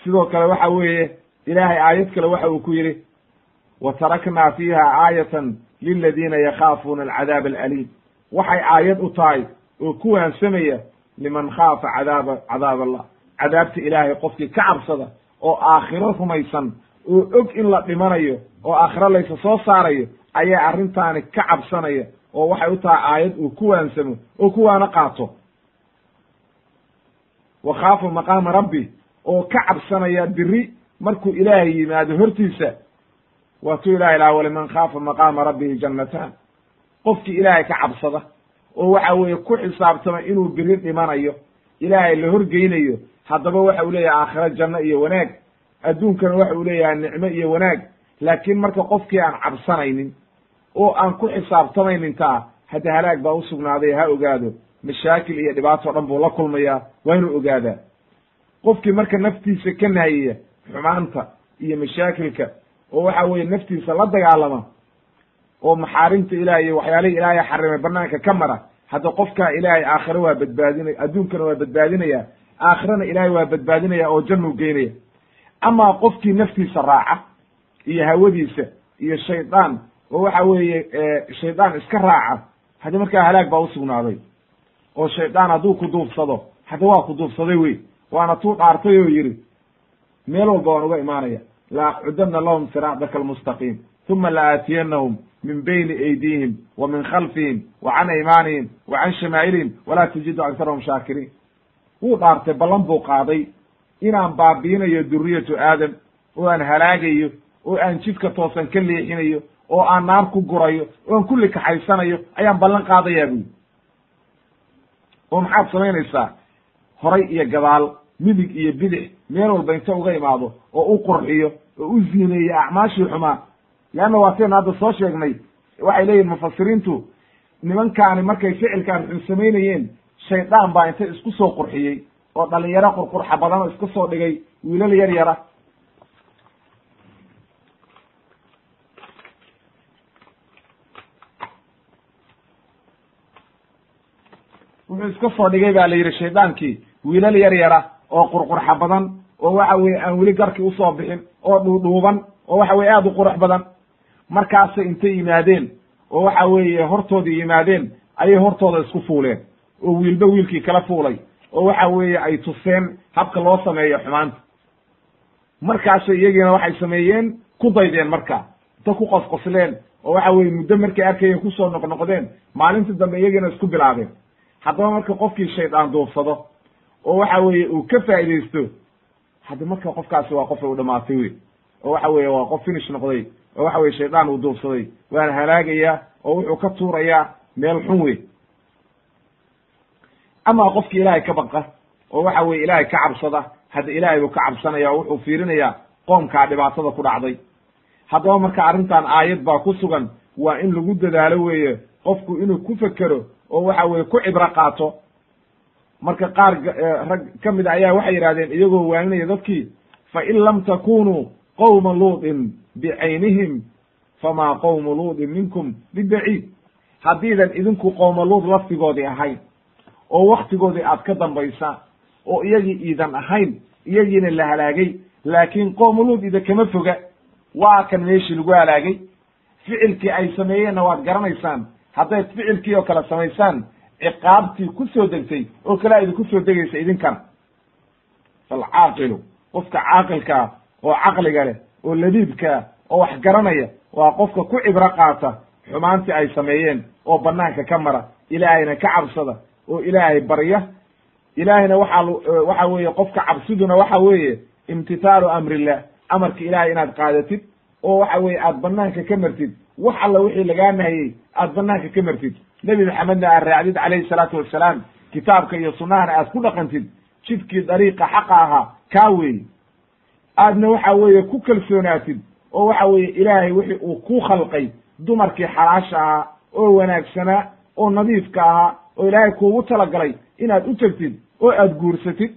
sidoo kale waxa weeye ilaahay aayad kale waxa uu ku yidhi wa taraknaa fiiha aayatan liladiina yakhaafuuna alcadaab alaliim. Waxay aayad u tahay oo ku waansamaya liman khaafa cadaaba cadaab allah. Cadaabta ilaahay qofkii ka cabsada oo aakhiro rumaysan oo og in la dhimanayo oo aakhiro laysa soo saarayo ayaa arrintaani ka cabsanaya oo waxay u tahay aayad uu ku waansamo oo ku waana qaato. Wa khaafa maqaama rabbi oo ka cabsanaya biri markuu ilaahay yimaado hortiisa. Waatuu ilahay laha waliman khaafa maqaama rabbihi jannataan. Qofkii ilaahay ka cabsada oo waxa weeye ku xisaabtama inuu biri dhimanayo ilaahay la horgeynayo haddaba waxa uu leeyahay aakhiro janno iyo wanaag adduunkana waxa uu leeyahay nicmo iyo wanaag. Laakiin marka qofkii aan cabsanaynin oo aan ku xisaabtamaynin taa hadda halaag baa usugnaaday ha ogaado. Mashaakil iyo dhibaato dhan buu la kulmayaa waa inuu ogaadaa. Qofkii marka naftiisa ka naayaya xumaanta iyo mashaakilka oo waxa weeye naftiisa la dagaalama oo maxaarimta ilahay iyo waxyaalihii ilaahay xarimay banaanka ka mara hadda qofkaa ilaahay aakhiro waa badbaadinaya adduunkana waa badbaadinaya aakhirana ilaahay waa badbaadinaya oo jannuu geynaya amaa qofkii naftiisa raaca iyo hawadiisa iyo shaydaan oo waxa weeye shaydaan iska raaca. Haddi markaa halaag baa usugnaaday oo shaydaan hadduu ku duufsado hadda waa ku duufsaday wey waana tuu dhaartay oo yidhi meel walba waan uga imaanaya. La aqcudana lahum siraadaka almustaqiim uma la aatiyanahum min bayni aydihim wa min khalfihim wa can aymaanihim wa can shamaa'ilihim walaa tajidu aktarahum shaakiriin. Wuu dhaartay ballan buu qaaday inaan baabiinayo duriyatu aadam oo aan halaagayo oo aan jidka toosan ka leexinayo oo aan naar ku gurayo oo aan kulli kaxaysanayo ayaan ballan qaadayaa buyi oo maxaad samaynaysaa? Horay iyo gadaal midig iyo bidix meel walba inta uga imaado oo u qurxiyo oo u ziineeyo acmaashii xumaa. Leanna waa saynu hadda soo sheegnay waxay leeyihiin mufasiriintu nimankaani markay ficilkaan xun samaynayeen shaydaan baa inta isku soo qurxiyey oo dhalinyaro qurqurxa badan oo iska soo dhigay wiilal yar yara wuxuu iska soo dhigay ba la yidhi shaydaankii wiilal yar yara oo qurqurxa badan oo waxa weye aan weli garki u soo bixin oo dhuudhuuban oo waxa weye aad u qurux badan markaasay intay yimaadeen oo waxa weeye hortooda yimaadeen ayay hortooda isku fuuleen oo wiilba wiilkii kala fuulay oo waxa weeye ay tuseen habka loo sameeyo xumaanta. Markaasay iyagiina waxay sameeyeen ku daydeen marka inta ku qosqosleen oo waxa weye muddo markay arkayeen ku soo noqnoqdeen maalintii dambe iyagiina isku bilaabeen haddaba marka qofkii shaydaan duufsado oo waxa weeye uu ka faa'idaysto hadda marka qofkaasi waa qofa u dhamaatay wey oo waxa weeye waa qof finish noqday oo waxa weye shaydaan uu duufsaday waana halaagayaa oo wuxuu ka tuurayaa meel xun wey amaa qofki ilaahay ka baqa oo waxa weye ilaahay ka cabsada hadda ilaahay buu ka cabsanaya oo wuxuu fiirinayaa qoomkaa dhibaatada ku dhacday. Haddaba marka arrintan aayad baa ku sugan waa in lagu dadaalo weeye qofku inuu ku fekero oo waxa weye ku cibro qaato. Marka qaar rag ka mid a ayaa waxay yidhahdeen iyagoo waaninaya dadkii fa in lam takunuu qowma luutin bicaynihim famaa qowmu luutin minkum bibaciid. Haddiidan idinku qowma luud laftigoodii ahayn oo waktigoodii aad ka dambaysaan oo iyagii iidan ahayn iyagiina la halaagay laakiin qowma luud ida kama foga. Waa kan meeshii lagu halaagay. Ficilkii ay sameeyeenna waad garanaysaan haddayd ficilkii oo kale samaysaan ciqaabtii ku soo degtay oo kalea idinku soo degaysa idinkana falcaaqilu qofka caaqilkaa oo caqliga leh oo ladiidkaa oo wax garanaya waa qofka ku cibro qaata xumaantii ay sameeyeen oo banaanka ka mara ilaahayna ka cabsada oo ilaahay barya. Ilaahayna waxaa waxa weeye qofka cabsiduna waxa weeye imtithaalu amrillah amarka ilahay inaad qaadatid oo waxa weeye aad banaanka ka martid wax alla wixii lagaa nahiyey aad banaanka ka martid. Nebi maxamedna aad raacdid calayhi salaatu wassalaam kitaabka iyo sunnahana aad ku dhaqantid jidkii dariiqa xaqa ahaa kaa weeye. Aadna waxa weeye ku kalsoonaatid oo waxa weeye ilaahay wixii uu ku khalqay dumarkii xalaasha ahaa oo wanaagsanaa oo nadiifka ahaa oo ilaahay kuugu talagalay inaad u tegtid oo aad guursatid.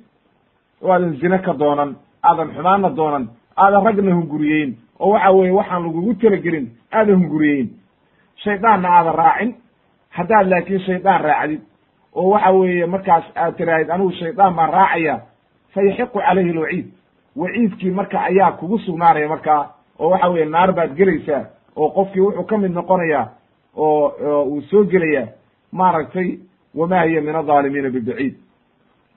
Oo aadan zine ka doonan aadan xumaanna doonan aadan ragna hunguriyeyn oo waxa weeye waxaan lagugu talagelin aadan hunguriyeyn shaydaanna aadan raacin. Haddaad laakiin shaydaan raacdid oo waxa weeye markaas aad tiraahid anigu shaydaan baan raacaya. Fa yaxiqu calayhi alwaciid. Waciidkii marka ayaa kugu sugnaanaya markaa oo waxa weeye naar baad gelaysaa oo qofkii wuxuu ka mid noqonayaa oo uu soo gelayaa maaragtay wama hiya min adaalimiina bibaciid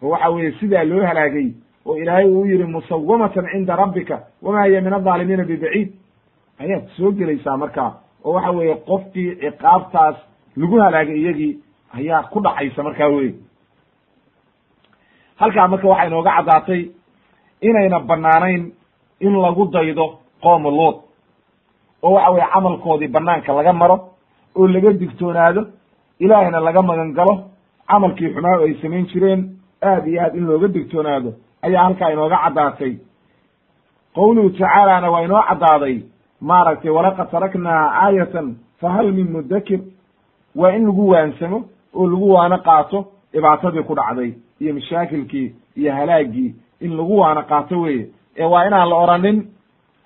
oo waxa weeye sidaa loo halaagay oo ilaahay uu yihi musawamatan cinda rabbika wama hiya min adaalimiina bibaciid. Ayaad soo gelaysaa markaa oo waxa weeye qofkii ciqaabtaas lagu halaagay iyagii ayaa ku dhacaysa markaa wey halkaa marka waxaa inooga caddaatay inayna banaanayn in lagu daydo qooma luud oo waxa weye camalkoodii banaanka laga maro oo laga digtoonaado ilaahayna laga magan galo camalkii xumaa ay samayn jireen aad iyo aad in looga digtoonaado ayaa halkaa inooga caddaatay. Qowluhu tacaalana waa inoo caddaaday maaragtay walaqad taraknaa aayatan fahal min mudakir waa in lagu waansamo oo lagu waano qaato dhibaatadii ku dhacday iyo mashaakilkii iyo halaagii in lagu waano qaato weye ee waa inaan la oranin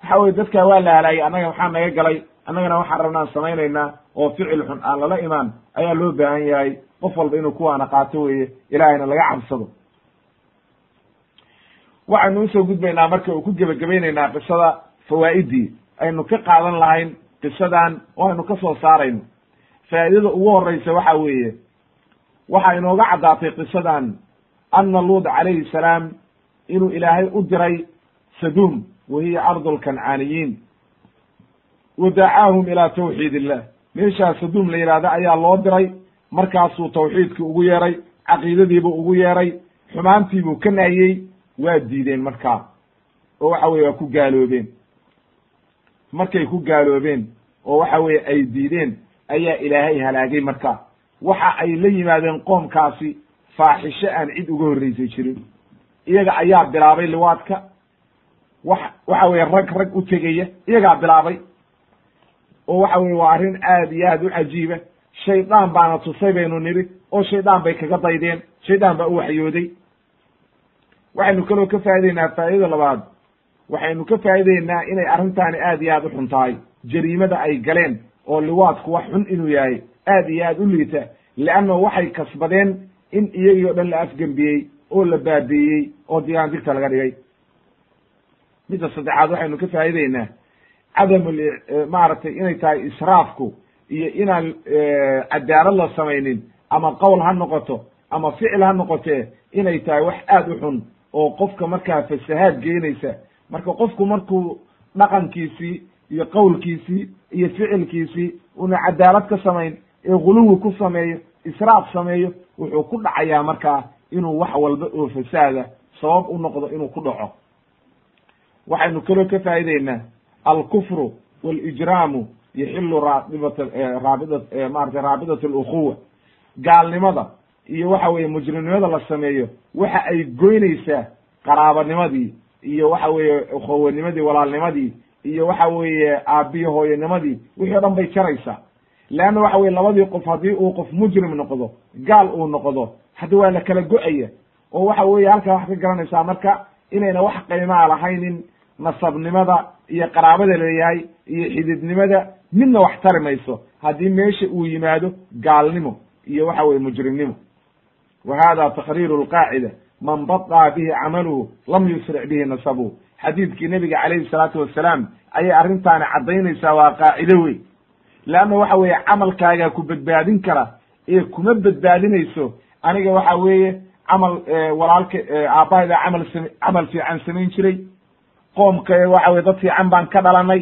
waxa weye dadkaa waa la halaagay annaga maxaa naga galay annagana waxaan rabnaan samaynaynaa oo ficil xun aan lala imaan ayaa loo baahan yahay. Qof walba inuu ku waana qaato weye ilaahayna laga cabsado waxaynu u soo gudbaynaa marka uu ku gebagabaynaynaa qisada fawaa'idii. Aynu ka qaadan lahayn qisadan oo aynu ka soo saarayno. Faa'idada ugu horeysa waxa weeye waxaa inooga caddaatay qisadan anna luud calayhi salaam inuu ilaahay u diray saduum wa hiya ardu lkancaaniyiin wa dacaahum ilaa tawxiid illah meeshaa saduum la yidhahda ayaa loo diray markaasuu tawxiidkii ugu yeeray caqiidadiibuu ugu yeeray xumaantiibuu ka nahiyey waa diideen markaa oo waxa weye waa ku gaaloobeen. Markay ku gaaloobeen oo waxa weye ay diideen ayaa ilaahay halaagay marka. Waxa ay la yimaadeen qoomkaasi faaxisho aan cid uga horreysay jirin. Iyaga ayaa bilaabay liwaadka. Wax waxa weye rag rag u tegaya iyagaa bilaabay. Oo waxa weye waa arrin aad iyo aad u cajiiba. Shaydaan baana tusay baynu nidhi oo shaydaan bay kaga daydeen. Shaydaan baa u waxyooday waxaynu kaloo ka faa'ideynaa faa'idada labaad. Waxaynu ka faa'ideynaa inay arrintaani aad iyo aad u xun tahay jariimada ay galeen oo liwaadku wax xun inuu yahay aad iyo aad u liita leanna waxay kasbadeen in iyagii o dhan la afgembiyey oo la baabiiyey oo digaan digta laga dhigay. Midda saddexaad waxaynu ka faa'ideynaa cadamu maaragtay inay tahay israafku iyo inaan cadaalad la samaynin ama qowl ha noqoto ama ficil ha noqotee inay tahay wax aad u xun oo qofka markaa fasahaad geenaysa. Marka qofku markuu dhaqankiisii iyo qowlkiisii iyo ficilkiisii una cadaalad ka samayn ee guluwi ku sameeyo israaf sameeyo wuxuu ku dhacayaa markaa inuu wax walba oo fasaada sabab u noqdo inuu ku dhaco. Waxaynu kaloo ka faa'ideynaa alkufru walijraamu yaxilu raabibat raabida maratay raabidat alukhuwa. Gaalnimada iyo waxa weeye mujrimnimada la sameeyo waxa ay goynaysaa qaraabanimadii iyo waxa weeye ukhowanimadii walaalnimadii iyo waxa weeye aabiyo hooyanimadii wixii o dhan bay jaraysaa. Leanna waxa weye labadii qof haddii uu qof mujrim noqdo gaal uu noqdo hadda waa la kala go'aya oo waxa weeye halkaa waxaad ka garanaysaa marka inayna wax qiimaa lahaynin nasabnimada iyo qaraabada leeyahay iyo xididnimada midna wax tari mayso. Haddii meesha uu yimaado gaalnimo iyo waxa weye mujrimnimo wa hada takriiru lqaacida man badaa bihi camaluhu lam yusric bihi nasabuhu xadiidkii nebiga calayhi salaatu wasalaam ayay arrintaani caddaynaysaa waa qaacido wey leanna waxa weeye camalkaagaa ku badbaadin kara ee kuma badbaadinayso aniga waxa weeye camal walaalka aabbahayda camal sam camal fiican samayn jiray qoomka waxa weye dad fiican baan ka dhalanay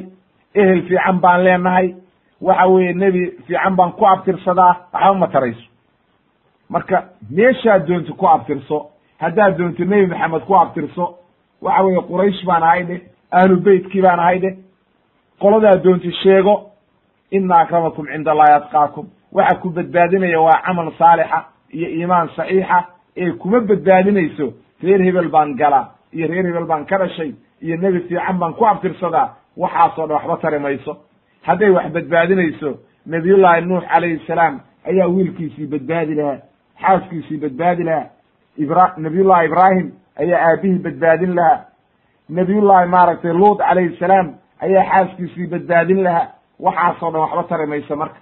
ehel fiican baan leenahay waxa weeye nebi fiican baan ku abtirsadaa waxba ma tarayso marka meeshaad doonto ku abtirso haddaad doonto nebi maxamed ku abtirso waxa weeye quraysh baan ahay dheh ahlu beytkii baan ahay dheh qoladaa doonto sheego ina akramakum cinda allahi atqaakum. Waxa ku badbaadinaya waa camal saalixa iyo iimaan saxiixa. Ee kuma badbaadinayso reer hebel baan galaa iyo reer hebel baan ka dhashay iyo nebi fiican baan ku abtirsadaa waxaasoo dhan waxba tari mayso hadday wax badbaadinayso nabiyullahi nuux calayhi salaam ayaa wiilkiisii badbaadi lahaa xaaskiisii badbaadi lahaa. Ibra nabiyullahi ibraahim ayaa aabihii badbaadin lahaa. Nabiyullahi maaragtay luut calayhi salaam ayaa xaaskiisii badbaadin lahaa. Waxaasoo dhan waxba tari mayso marka.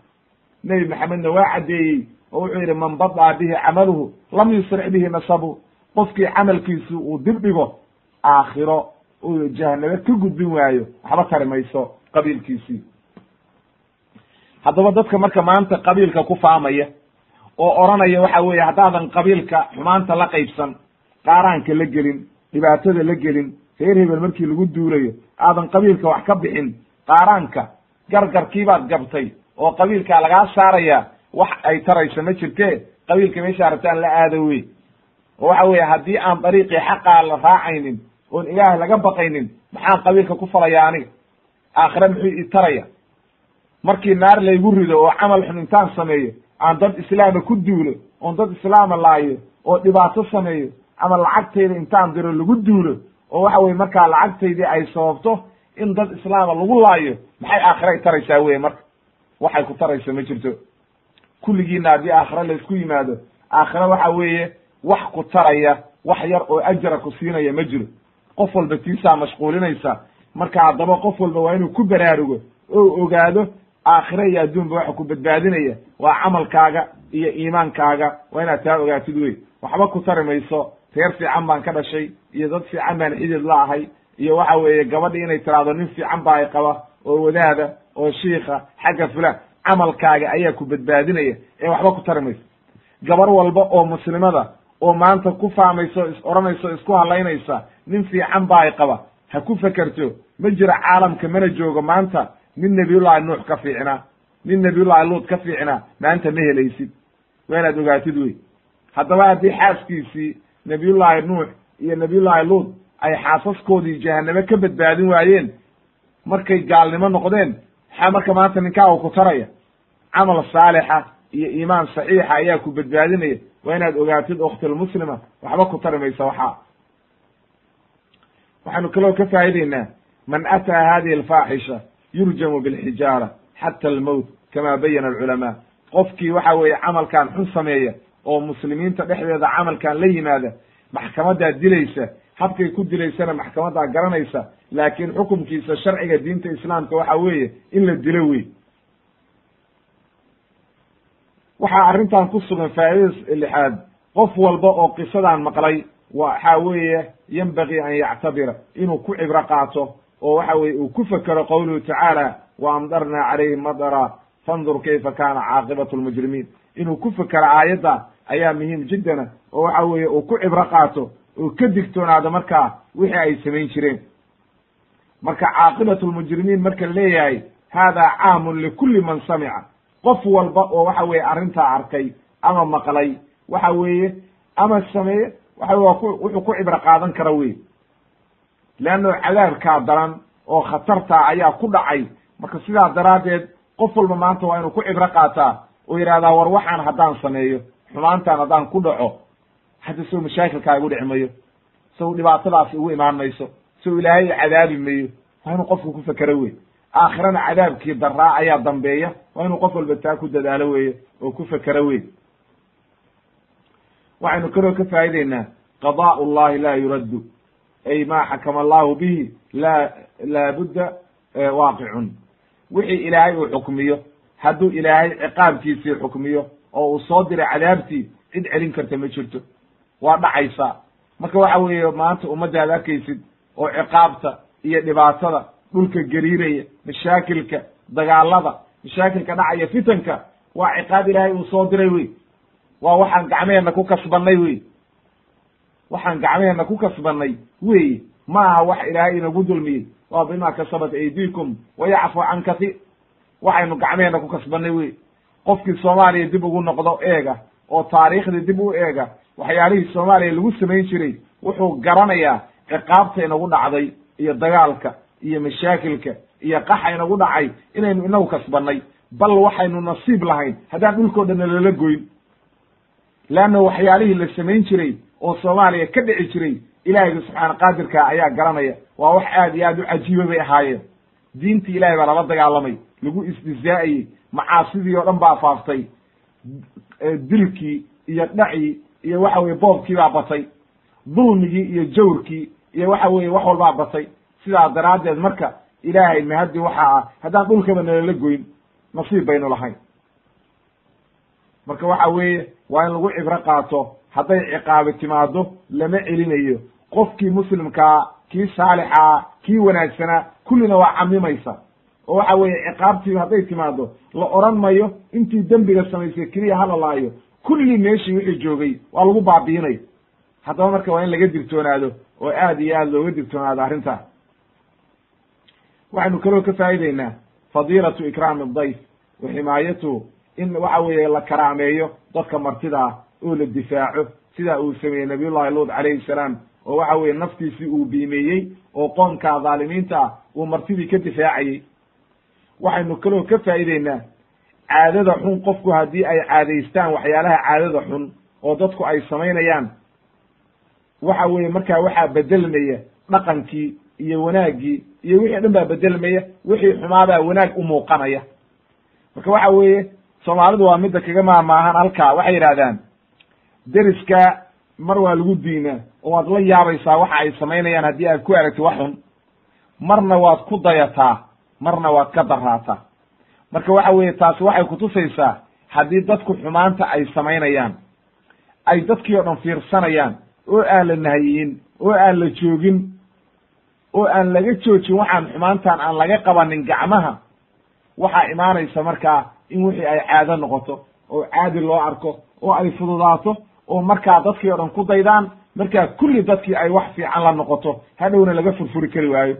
Nebi maxamedna waa caddeeyey oo wuxuu yidhi man badaa bihi camaluhu lam yusric bihi nasabu. Qofkii camalkiisu uu dib dhigo aakhiro uu jahanabo ka gudbin waayo. Waxba tari mayso qabiilkiisii. Haddaba dadka marka maanta qabiilka ku faamaya oo odhanaya waxa weeye haddaadan qabiilka xumaanta la qaybsan qaaraanka la gelin dhibaatada la gelin reer hebel markii lagu duulayo aadan qabiilka wax ka bixin qaaraanka gargarkiibaad gabtay oo qabiilkaa lagaa saaraya wax ay tarayso ma jirte qabiilka meesha rabtaan la aado wey oo waxa weeye haddii aan dariiqii xaqaa la raacaynin oon ilaahay laga baqaynin maxaan qabiilka ku falaya aniga? Aakhire muxuu i taraya? Markii naar laygu rido oo camal xun intaan sameeyo aan dad islaama ku duulo oon dad islaama laayo oo dhibaato sameeyo ama lacagtayda intaan diro lagu duulo oo waxa weye markaa lacagtaydii ay sababto in dad islaama lagu laayo maxay aakhira taraysaa weye marka? Waxay ku tarayso ma jirto. Kulligiina haddii aakhira laysku yimaado aakhira waxa weeye wax ku taraya wax yar oo ajra ku siinaya ma jiro. Qof walba tiisaa mashquulinaysa. Marka haddaba qof walba waa inuu ku baraarugo oo ogaado aakhira iyo adduunba waxa ku badbaadinaya waa camalkaaga iyo iimaankaaga. Waa inaad taa ogaatid wey waxba ku tari mayso reer fiican baan ka dhashay iyo dad fiican baan xidid la ahay iyo waxa weeye gabadhi inay tiraahdo nin fiican baa ay qaba oo wadaada oo shiika xagga fulaan. Camalkaaga ayaa ku badbaadinaya ee waxba ku tari mayso gabar walba oo muslimada oo maanta ku faamayso is odhanayso isku halaynaysa nin fiican baa ay qaba. Ha ku fekerto ma jiro caalamka mana joogo maanta nin nabiyullahi nuux ka fiicnaa nin nabiyullahi luut ka fiicnaa maanta ma helaysid. Waa inaad ogaatid wey haddaba haddii xaaskiisii nabiyullahi nuux iyo nabiyullahi luut ay xaasaskoodii jahaname ka badbaadin waayeen markay gaalnimo noqdeen maxaa marka maanta ninkaaga ku taraya. Camal saalixa iyo iimaan saxiixa ayaa ku badbaadinaya. Waa inaad ogaatid okhtilmuslima waxba ku tari maysa waxaa. Waxaanu kaloo ka faa'ideynaa man ataa hadihi alfaaxisha yurjamu bilxijaara xata almowt kama bayana alculamaa. Qofkii waxa weeye camalkan xun sameeya oo muslimiinta dhexdeeda camalkan la yimaada maxkamadaa dilaysa habkay ku dilaysana maxkamadaa garanaysa laakiin xukumkiisa sharciga diinta islaamka waxa weeye in la dilo wey waxaa arrintan ku sugan faa'idada lixaad qof walba oo qisadan maqlay waxa weeye yenbagii an yactabira inuu ku cibro qaato oo waxa weye uu ku fekero qowluhu tacaala wa amdarnaa calayhim madara fandur kayfa kana caaqibatu lmujrimiin. Inuu ku fekero aayadda ayaa muhiim jiddana oo waxa weeye uu ku cibro qaato oo ka digtoonaado markaa wixii ay samayn jireen. Marka caaqibatu lmujrimiin marka leeyahay haadaa caamun likulli man samica. Qof walba oo waxa weeye arrintaa arkay ama maqlay waxa weeye ama sameeye waxa wuxuu ku cibro qaadan kara wey leanno cadaabkaa daran oo khatartaa ayaa ku dhacay marka sidaa daraaddeed qof walba maanta waa inuu ku cibro qaataa oo yidhahdaa war waxaan haddaan sameeyo xumaantaan haddaan ku dhaco hadda sow mashaakilkaa igu dhici mayo sow dhibaatadaas igu imaan mayso sow ilaahay cadaabi mayo waa inuu qofku ku fekero wey aakhirana cadaabkii daraa ayaa dambeeya waa inuu qof walba taa ku dadaalo weye oo ku fekero wey waxaynu kaloo ka faa'ideynaa qadaa'u llahi laa yuraddu ay ma xakama allahu bihi laa laabudda waaqicun wixii ilaahay uu xukmiyo hadduu ilaahay ciqaabkiisii xukmiyo oo uu soo diray cadaabtii cid celin karta ma jirto waa dhacaysaa marka waxa weeye maanta ummadda ad arkaysid oo ciqaabta iyo dhibaatada dhulka gariiraya mashaakilka dagaalada mashaakilka dhacaya fitanka waa ciqaab ilaahay uu soo diray wey waa waxaan gacmeheenna ku kasbanay wey waxaan gacmeheenna ku kasbanay wey ma aha wax ilaahay inagu dulmiyey waa bima kasabat aydiikum wa yacfu can kahiir waxaynu gacmeheenna ku kasbanay wey qofkii soomaaliya dib ugu noqdo eega oo taariikhdii dib u eega waxyaalihii soomaaliya lagu samayn jiray wuxuu garanayaa ciqaabta inagu dhacday iyo dagaalka iyo mashaakilka iyo qaxa inagu dhacay inaynu inagu kasbanay bal waxaynu nasiib lahayn haddaan dhulkoo dhanna lala goyn. Leanna waxyaalihii la samayn jiray oo soomaaliya ka dhici jiray ilaahiyga subxaana qaadirka ayaa garanaya waa wax aad iyo aad u cajiiba bay ahaayeen. Diintii ilahay baa lala dagaalamay lagu isdizaa'ayey macaasidii oo dhan baa faaftay dilkii iyo dhacii iyo waxa weye boobkii baa batay dulmigii iyo jawrkii iyo waxa weye wax walbaa batay. Sidaa daraaddeed marka ilaahay mahaddi waxa ah haddaan dhulkaba nalala goyn nasiib baynu lahayn. Marka waxa weeye waa in lagu cibro qaato hadday ciqaabi timaado lama celinayo. Qofkii muslimkaa kii saalixaa kii wanaagsanaa kullina waa camimaysa. Oo waxa weeye ciqaabtii hadday timaado la oran mayo intii dembiga samaysay keliya hala laayo. Kulli meeshii wixii joogay waa lagu baabiinay. Haddaba marka waa in laga digtoonaado oo aad iyo aad looga digtoonaado arrintaa waxaynu kaloo ka faa'ideynaa fadiilatu ikraami adayf wa ximaayatuhu in waxa weeye la karaameeyo dadka martidaa oo la difaaco sidaa uu sameeyey nabiyullahi luud calayhi salaam oo waxa weeye naftiisii uu biimeeyey oo qoonkaa dhaalimiinta ah uu martidii ka difaacayey. Waxaynu kaloo ka faa'ideynaa caadada xun qofku haddii ay caadaystaan waxyaalaha caadada xun oo dadku ay samaynayaan waxa weeye markaa waxaa bedelmaya dhaqankii iyo wanaaggii iyo wixii dhan baa bedelmaya wixii xumaabaa wanaag u muuqanaya. Marka waxa weeye soomaalidu waa midda kaga maamaahan halkaa waxay yidhahdaan deriska mar waa lagu diinaa oo waad la yaabaysaa waxa ay samaynayaan haddii aad ku aragti wax xun marna waad ku dayataa marna waad ka daraataa marka waxa weeye taasi waxay kutusaysaa haddii dadku xumaanta ay samaynayaan ay dadkii oo dhan fiirsanayaan oo aan la nahayiyin oo aan la joogin oo aan laga joojin waxaan xumaantan aan laga qabanin gacmaha waxaa imaanaysa markaa in wixii ay caado noqoto oo caadi loo arko oo ay fududaato oo markaa dadkii o dhan ku daydaan markaa kulli dadkii ay wax fiican la noqoto hadhowna laga furfuri kari waayo.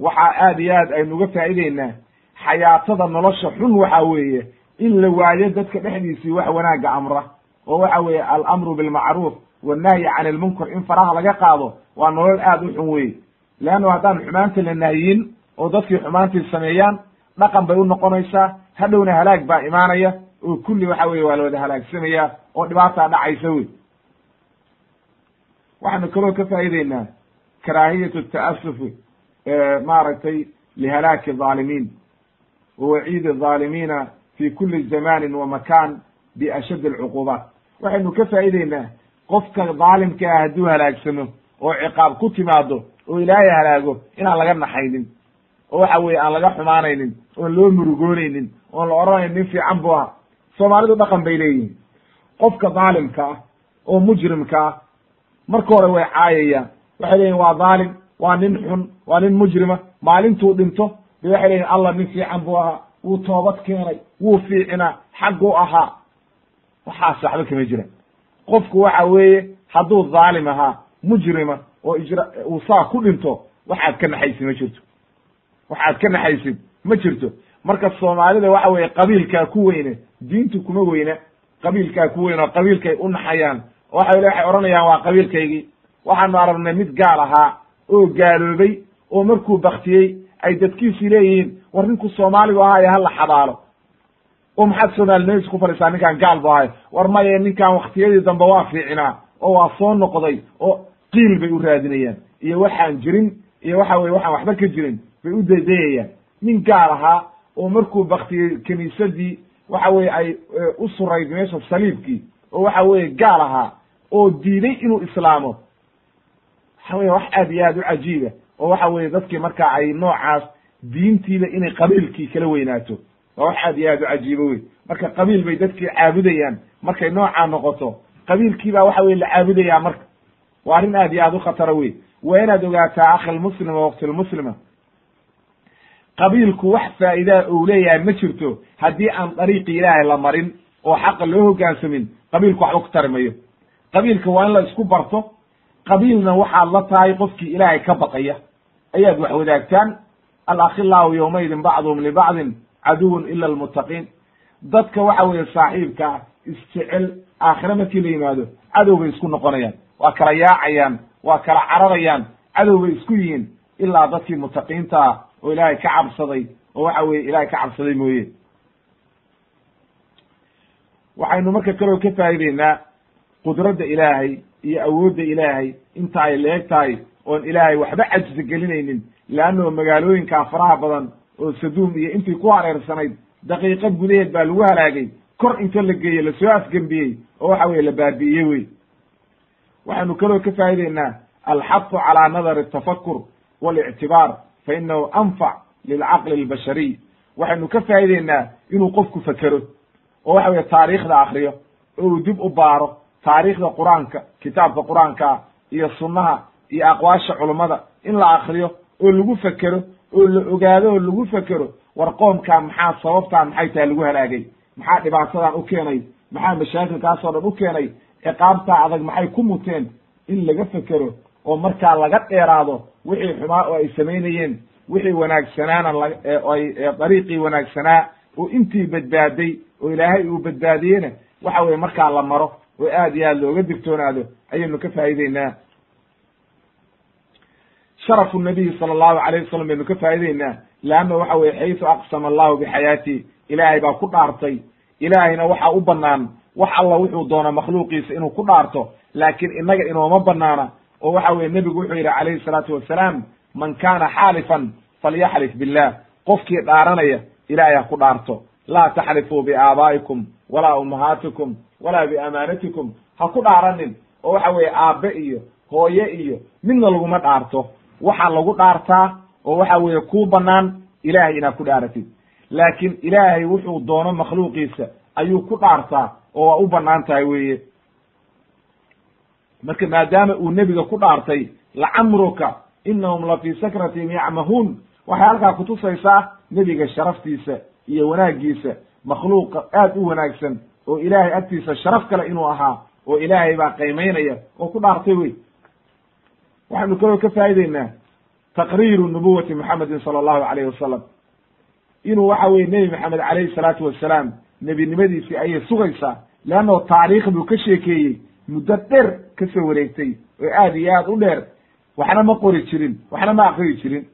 Waxaa aad iyo aad aynu uga faa'ideynaa xayaatada nolosha xun waxa weeye in la waayo dadka dhexdiisii wax wanaagga amra oo waxa weeye alamru bilmacruuf wannahyi can ilmunkar in faraha laga qaado waa nolol aad u xun weye leanno haddaan xumaanta la nahyin oo dadkii xumaantii sameeyaan dhaqan bay u noqonaysaa hadhowna halaag baa imaanaya oo kulli waxa weye waa la wada halaagsamaya oo dhibaataa dhacaysa wey waxaanu kaloo ka faa'iideynaa karaahiyatu ta'asufi maaragtay lihalaaki aalimiin wa waciidi aalimiina fi kuli zamanin wa makan biashadd alcuquubaat. Waxaynu ka faa'iideynaa qofka daalimka ah hadduu halaagsamo oo ciqaab ku timaado oo ilaahay halaago inaan laga naxaynin oo waxa weye aan laga xumaanaynin oon loo murugoonaynin oon la odhanaynin nin fiican bu ah soomaalidu dhaqan bay leeyihiin qofka dhaalimka ah oo mujrimka ah marka hore way caayayaan. Waxay leeyihiin waa dhaalim waa nin xun waa nin mujrima. Maalintuu dhinto. Bay waxay leeyihiin allah nin fiican buu ahaa. Wuu toobad keenay. Wuu fiicinaa xagguu ahaa. Waxaas waxba kama jiraan. Qofku waxa weeye hadduu dhaalim ahaa mujrima oo ijra uu saa ku dhinto waxaad ka naxaysid ma jirto. Waxaad ka naxaysid ma jirto. Marka soomaalida waxa weeye qabiilkaa ku weyne diintu kuma weyna qabiilkaa ku weyn oo qabiilkay u naxayaan. Oo waxa waxay odhanayaan waa qabiilkaygii. Waxaanu aragnay mid gaal ahaa oo gaaloobay oo markuu baktiyey ay dadkiisii leeyihiin war ninku soomaaligu ahaa ee hala xabaalo. Oo maxaad soomaalinimadiisa ku fadhisaa ninkaan gaal bu ahay war maye ninkaan waktiyadii dambe waa fiicinaa oo waa soo noqday oo qiil bay u raadinayaan. Iyo waxaan jirin iyo waxa weye waxaan waxba ka jirin bay u daydayayaan nin gaal ahaa oo markuu baktiyey kiniisadii waxa weye ay u surayd meesha saliibkii oo waxa weye gaal ahaa oo diiday inuu islaamo. Waxa weye wax aad iyo aad u cajiiba oo waxa weye dadkii marka ay noocaas diintiiba inay qabiilkii kala weynaato. Waa wax aad iyo aad u cajiibo wey marka qabiil bay dadkii caabudayaan markay noocaa noqoto qabiilkii baa waxa weye la caabudaya marka. Waa arrin aad iyo aad u khatara wey waa inaad ogaataa akhilmuslima waqtilmuslima qabiilku wax faa'iidaa uu leeyahay ma jirto. Haddii aan dariiqi ilaahay la marin oo xaqa loo hoggaansamin qabiilku waxba ku tari mayo qabiilka waa in la isku barto. Qabiilna waxaad la tahay qofkii ilaahay ka baqaya. Ayaad wax wadaagtaan? Alakhilaahu yowmaydin bacduhum libacdin caduwun ila almuttaqiin. Dadka waxa weeye saaxiibkaa isjecel aakhire markii la yimaado cadow bay isku noqonayaan. Waa kala yaacayaan waa kala cararayaan cadow bay isku yihiin. Ilaa dadkii mutaqiinta ah oo ilaahay ka cabsaday oo waxa weye ilaahay ka cabsaday mooye. Waxaynu marka kaloo ka faa'ideynaa qudradda ilaahay iyo awoodda ilaahay inta ay leeg tahay oon ilaahay waxba cajsi gelinaynin leannao magaalooyinkaa faraha badan oo saduum iyo intii ku hareersanayd daqiiqad gudaheed baa lagu halaagay kor inta la geeye la soo afgembiyey oo waxa weye la baabi'iyey wey. Waxaanu kaloo ka faa'ideynaa alxafu calaa nadari atafakur walictibaar fa inahu anfac lilcaqli albashariy waxaynu ka faa'ideynaa inuu qofku fekero oo waxa weye taariikhda akriyo oo uu dib u baaro taariikhda qur'aanka kitaabka qur'aankaa iyo sunnaha iyo aqwaasha culummada in la akriyo oo lagu fekero oo la ogaado oo lagu fekero war qoomkaa maxaa sababtaa maxay tahay lagu halaagay maxaa dhibaatadan u keenay maxaa mashaakilkaasoo dhan u keenay ciqaabtaa adag maxay ku muteen in laga fekero oo markaa laga dheeraado wixii xumaa oo ay samaynayeen wixii wanaagsanaana ay dariiqii wanaagsanaa oo intii badbaaday oo ilaahay uu badbaadiyena waxa weye markaa la maro oo aad iyo aad looga digtoonaado ayaynu ka faa'ideynaa sharafu nabiyi sala allahu alayh wasalam baynu ka faa'ideynaa leanna waxa weye xaysu aqsama allahu bixayaati ilaahay baa ku dhaartay. Ilaahayna waxa u banaan wax alla wuxuu doono makhluuqiisa inuu ku dhaarto laakiin innaga inooma banaana oo waxa weye nebigu wuxuu yidhi calayhi salaatu wasalaam man kana xaalifan falyaxlif billah. Qofkii dhaaranaya ilaahay ha ku dhaarto. Laa taxlifuu biaabaa'ikum walaa ummahaatikum walaa biamaanatikum. Ha ku dhaaranin oo waxa weeye aabbe iyo hooye iyo midna laguma dhaarto. Waxaa lagu dhaartaa oo waxa weeye kuu bannaan ilaahay inaad ku dhaaratid laakiin ilaahay wuxuu doono makhluuqiisa ayuu ku dhaartaa oo waa u bannaan tahay weeye marka maadaama uu nebiga ku dhaartay lacamruka inahum la fii sakratihim yacmahuun. Waxay halkaa kutusaysaa nebiga sharaftiisa iyo wanaaggiisa. Makhluuqa aad u wanaagsan oo ilaahay agtiisa sharaf kale inuu ahaa oo ilaahay baa qaymaynaya oo ku dhaartay wey. Waxaynu kaloo ka faa'ideynaa taqriiru nubuwati moxamedin sala allahu alayh wasalam inuu waxa weye nebi maxamed calayhi salaatu wasalaam nebinimadiisii ayay sugaysaa leannao taariikh buu ka sheekeeyey muddo dheer ka soo wareegtay oo aad iyo aad u dheer waxna ma qori jirin waxna ma akriyi jirin.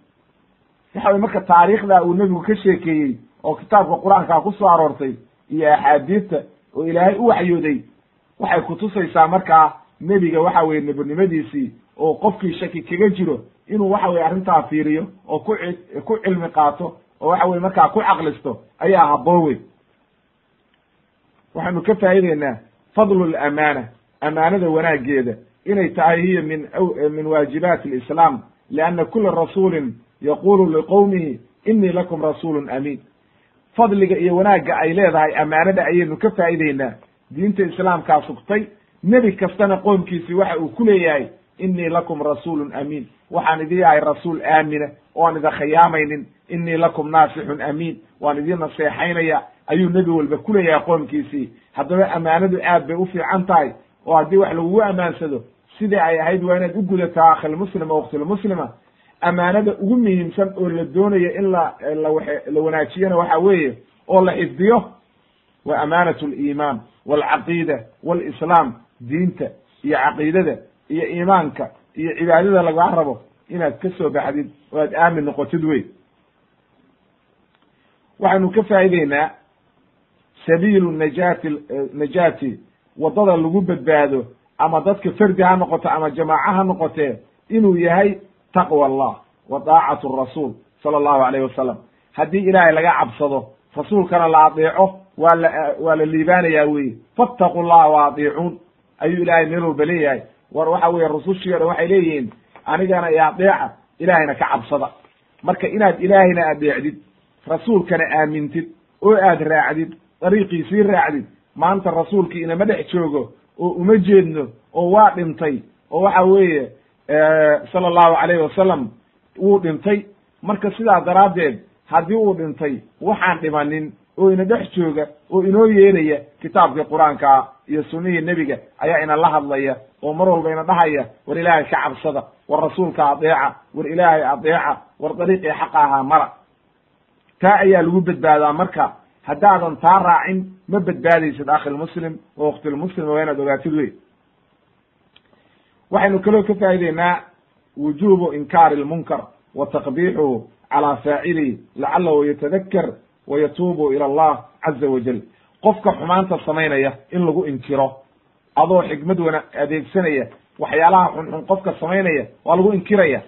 Waxa weye marka taariikhda uu nebigu ka sheekeeyey oo kitaabka qur'aankaa ku soo aroortay iyo axaadiista oo ilaahay u waxyooday waxay kutusaysaa markaa nebiga waxa weye nebinimadiisii oo qofkii shaki kaga jiro inuu waxa weye arrintaa fiiriyo oo ku ku cilmi qaato oo waxa weye markaa ku caqlisto ayaa habboon wey waxaynu ka faa'ideynaa fadlu lamaana amaanada wanaaggeeda inay tahay hiya min min waajibaati alislaam lianna kula rasuulin yaqulu liqowmihi inii lakum rasuulun amiin. Fadliga iyo wanaagga ay leedahay amaanada ayaynu ka faa'ideynaa diinta islaamkaa sugtay nebi kastana qoomkiisii waxa uu ku leeyahay inii lakum rasuulun amiin. Waxaan idin yahay rasuul aamina oan idin khiyaamaynin inii lakum naasixun amiin. Waan idin naseexaynaya ayuu nebi walba ku leeyahay qoomkiisii. Haddaba amaanadu aad bay u fiican tahay oo haddii wax lagugu ammaansado sidii ay ahayd waa inaad u gudataa akhilmuslima waktilmuslima amaanada ugu muhiimsan oo la doonayo in la la wanaajiyana waxa weeye oo la xifdiyo wa amaanat aliimaan walcaqiida walislaam diinta iyo caqiidada iyo iimaanka iyo cibaadada lagaa rabo inaad ka soo baxdid oo aad aamin noqotid wey. Waxaynu ka faa'ideynaa sabiilu najaati najaati waddada lagu badbaado ama dadka fardi ha noqoto ama jamaaca ha noqotee inuu yahay taqwa allah wa daacatu rasuul sala allahu alayh wasalam haddii ilaahay laga cabsado rasuulkana la adeeco waa la waa la liibaanayaa weye fattaqu llaha wa adiicuun ayuu ilaahay meel walba leeyahay. War waxa weye rusushii o dhan waxay leeyihiin anigana i adeeca ilaahayna ka cabsada. Marka inaad ilaahayna adeecdid rasuulkana aamintid oo aad raacdid dariiqiisii raacdid maanta rasuulkii inama dhex joogo oo uma jeedno oo waa dhintay oo waxa weeye sala allahu calayhi wasalam wuu dhintay. Marka sidaa daraaddeed haddii uu dhintay waxaan dhimanin oo ina dhex jooga oo inoo yeeraya kitaabkii qur'aankaa iyo sunnihii nebiga ayaa ina la hadlaya oo mar walba ina dhahaya war ilaahay ka cabsada war rasuulka adeeca war ilaahay adeeca war dariiqii xaqa ahaa mara. Taa ayaa lagu badbaadaa marka haddaadan taa raacin ma badbaadaysid akhilmuslim oo waktilmuslim waa inaad ogaatid wey waxaynu kaloo ka faa'ideynaa wujubu inkaari lmunkar wa taqbiixuhu calaa faacilihi lacalahu yatadaker wa yatuubu ila allah caza wajal qofka xumaanta samaynaya in lagu inkiro adoo xikmad wana adeegsanaya waxyaalaha xunxun qofka samaynaya waa lagu inkiraya.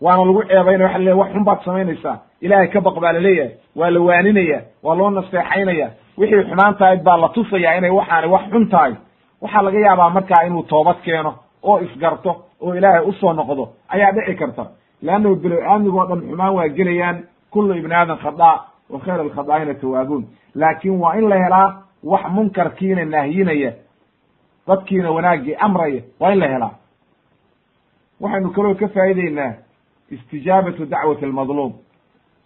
Waana lagu ceebaynaya waxa laleeyahy wax xun baad samaynaysaa ilaahay ka baq baa la leeyahay waa la waaninaya waa loo naseexaynaya wixii xumaan tahayd baa la tusaya inay waxaani wax xun tahay. Waxaa laga yaabaa markaa inuu toobad keeno oo isgarto oo ilaahay u soo noqdo. Ayaa dhici karta. Leannahu bilo aamnigo dhan xumaan waa gelayaan kullu ibni aadan khadaa wa khayr alkhadaa'ina tawaabuun. Laakin waa in la helaa wax munkarkiina nahyinaya dadkiina wanaaggii amraya waa in la helaa. Waxaynu kaloo ka faa'ideynaa istijaabatu dacwati almadluum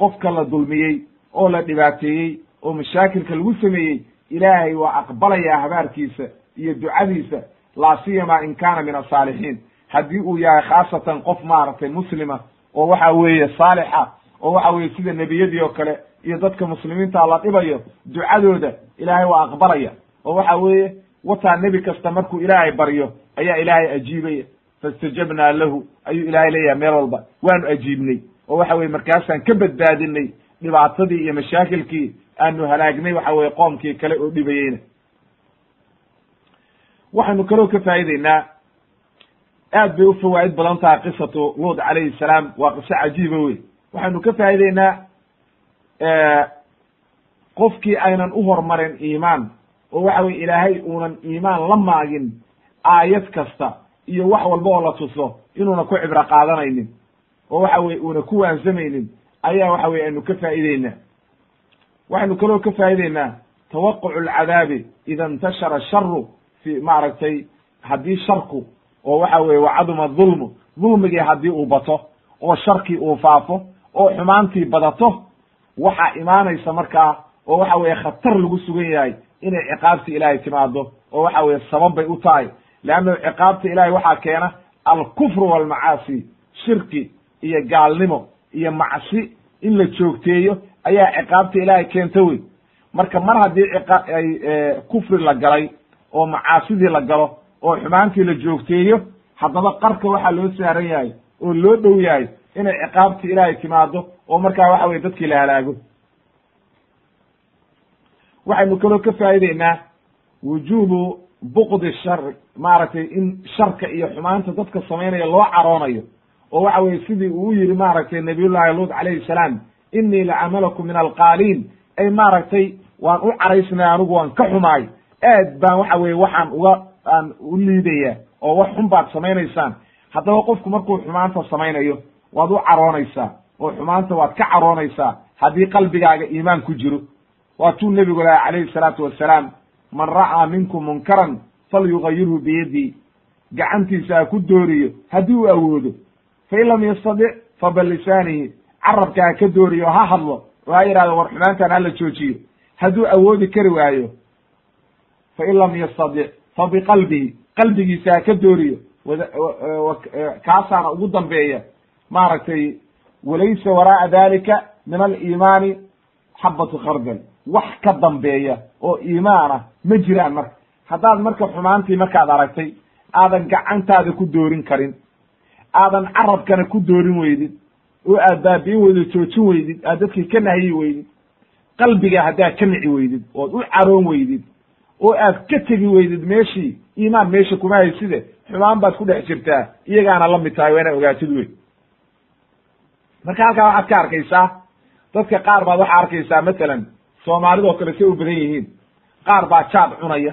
qofka la dulmiyey oo la dhibaateeyey oo mashaakilka lagu sameeyey ilaahay waa aqbalayaa habaarkiisa iyo ducadiisa laa siyama in kaana min asaalixiin haddii uu yahay khaasatan qof maaragtay muslima oo waxa weeye saalixa oo waxa weeye sida nebiyadii oo kale iyo dadka muslimiinta la dhibayo ducadooda ilaahay waa aqbalaya. Oo waxa weeye wataa nebi kasta markuu ilaahay baryo ayaa ilaahay ajiibaya. Faistajabnaa lahu ayuu ilaahay leeyahay meel walba. Waanu ajiibnay oo waxa weye markaasaan ka badbaadinay dhibaatadii iyo mashaakilkii aanu halaagnay waxa weye qoomkii kale oo dhibayeyna. Waxaynu kaloo ka faa'ideynaa aad bay u fawaa'id badan tahay qisatu luud calayhi salaam waa qiso cajiiba wey waxaynu ka faa'ideynaa qofkii aynan u hormarin iimaan oo waxa weye ilaahay uunan iimaan la maagin aayad kasta iyo wax walba oo la tuso inuuna ku cibro qaadanaynin oo waxa weye uuna ku waansamaynin ayaa waxa weye aynu ka faa'ideynaa waxaynu kaloo ka faa'ideynaa tawaqucu alcadaabi ida intashara sharu fi maaragtay haddii sharku oo waxa weye wacaduma dulmu dulmigii haddii uu bato oo sharkii uu faafo oo xumaantii badato waxaa imaanaysa markaa oo waxa weye khatar lagu sugan yahay inay ciqaabtii ilaahay timaado oo waxa weye sabab bay u tahay. Leannahu ciqaabta ilahay waxaa keena alkufru walmacaasi shirki iyo gaalnimo iyo macsi in la joogteeyo ayaa ciqaabta ilaahay keenta wey marka mar haddii ay kufri la galay oo macaasidii la galo oo xumaantii la joogteeyo haddaba qarka waxaa loo saaran yahay oo loo dhow yahay inay ciqaabti ilaahay timaado oo markaa waxa weye dadkii la halaago. Waxaynu kaloo ka faa'ideynaa wujuubu buqdi shar maaragtay in sharka iyo xumaanta dadka samaynaya loo caroonayo oo waxa weye sidii uu yihi maaragtay nabiyullahi luud calayhi salaam inii lacamalakum min alqaaliin. Ay maaragtay waan u caraysnay anigu waan ka xumaay. Aad baan waxa weye waxaan uga aan u liidaya oo wax xun baad samaynaysaan. Haddaba qofku markuu xumaanta samaynayo waad u caroonaysaa oo xumaanta waad ka caroonaysaa haddii qalbigaaga iimaan ku jiro. Waatuu nebigu laha calayhi salaatu wassalaam man ra'aa minkum munkaran falyugayirhu biyadii. Gacantiisa ha ku dooriyo haddii uu awoodo fain lam yastadic fa bilisaanihi carabka ha ka dooriyo ha hadlo oo ha yidhahdo war xumaantan hala joojiyo hadduu awoodi kari waayo fain lam yastadic fa biqalbihi qalbigiisa ha ka dooriyo kaasaana ugu dambeeya maaragtay walaysa waraa'a dalika min aliimaani xabatu khardal wax ka dambeeya oo iimaan ah ma jiraan marka haddaad marka xumaantii markaad aragtay aadan gacantaada ku doorin karin aadan carabkana ku doorin weydid oo aad baabi'in weydid joojin weydid aad dadkii ka nahyi weydid qalbiga haddaad ka nici weydid ood u caroon weydid oo aad ka tegi weydid meeshii iimaan meesha kuma hayside xumaan baad ku dhex jirtaa iyagaana la mid tahay waa inaad ogaatid wey marka halkaa waxaad ka arkaysaa dadka qaar baad waxaa arkaysaa masalan soomaalidoo kale say u badan yihiin. Qaar baa jaad cunaya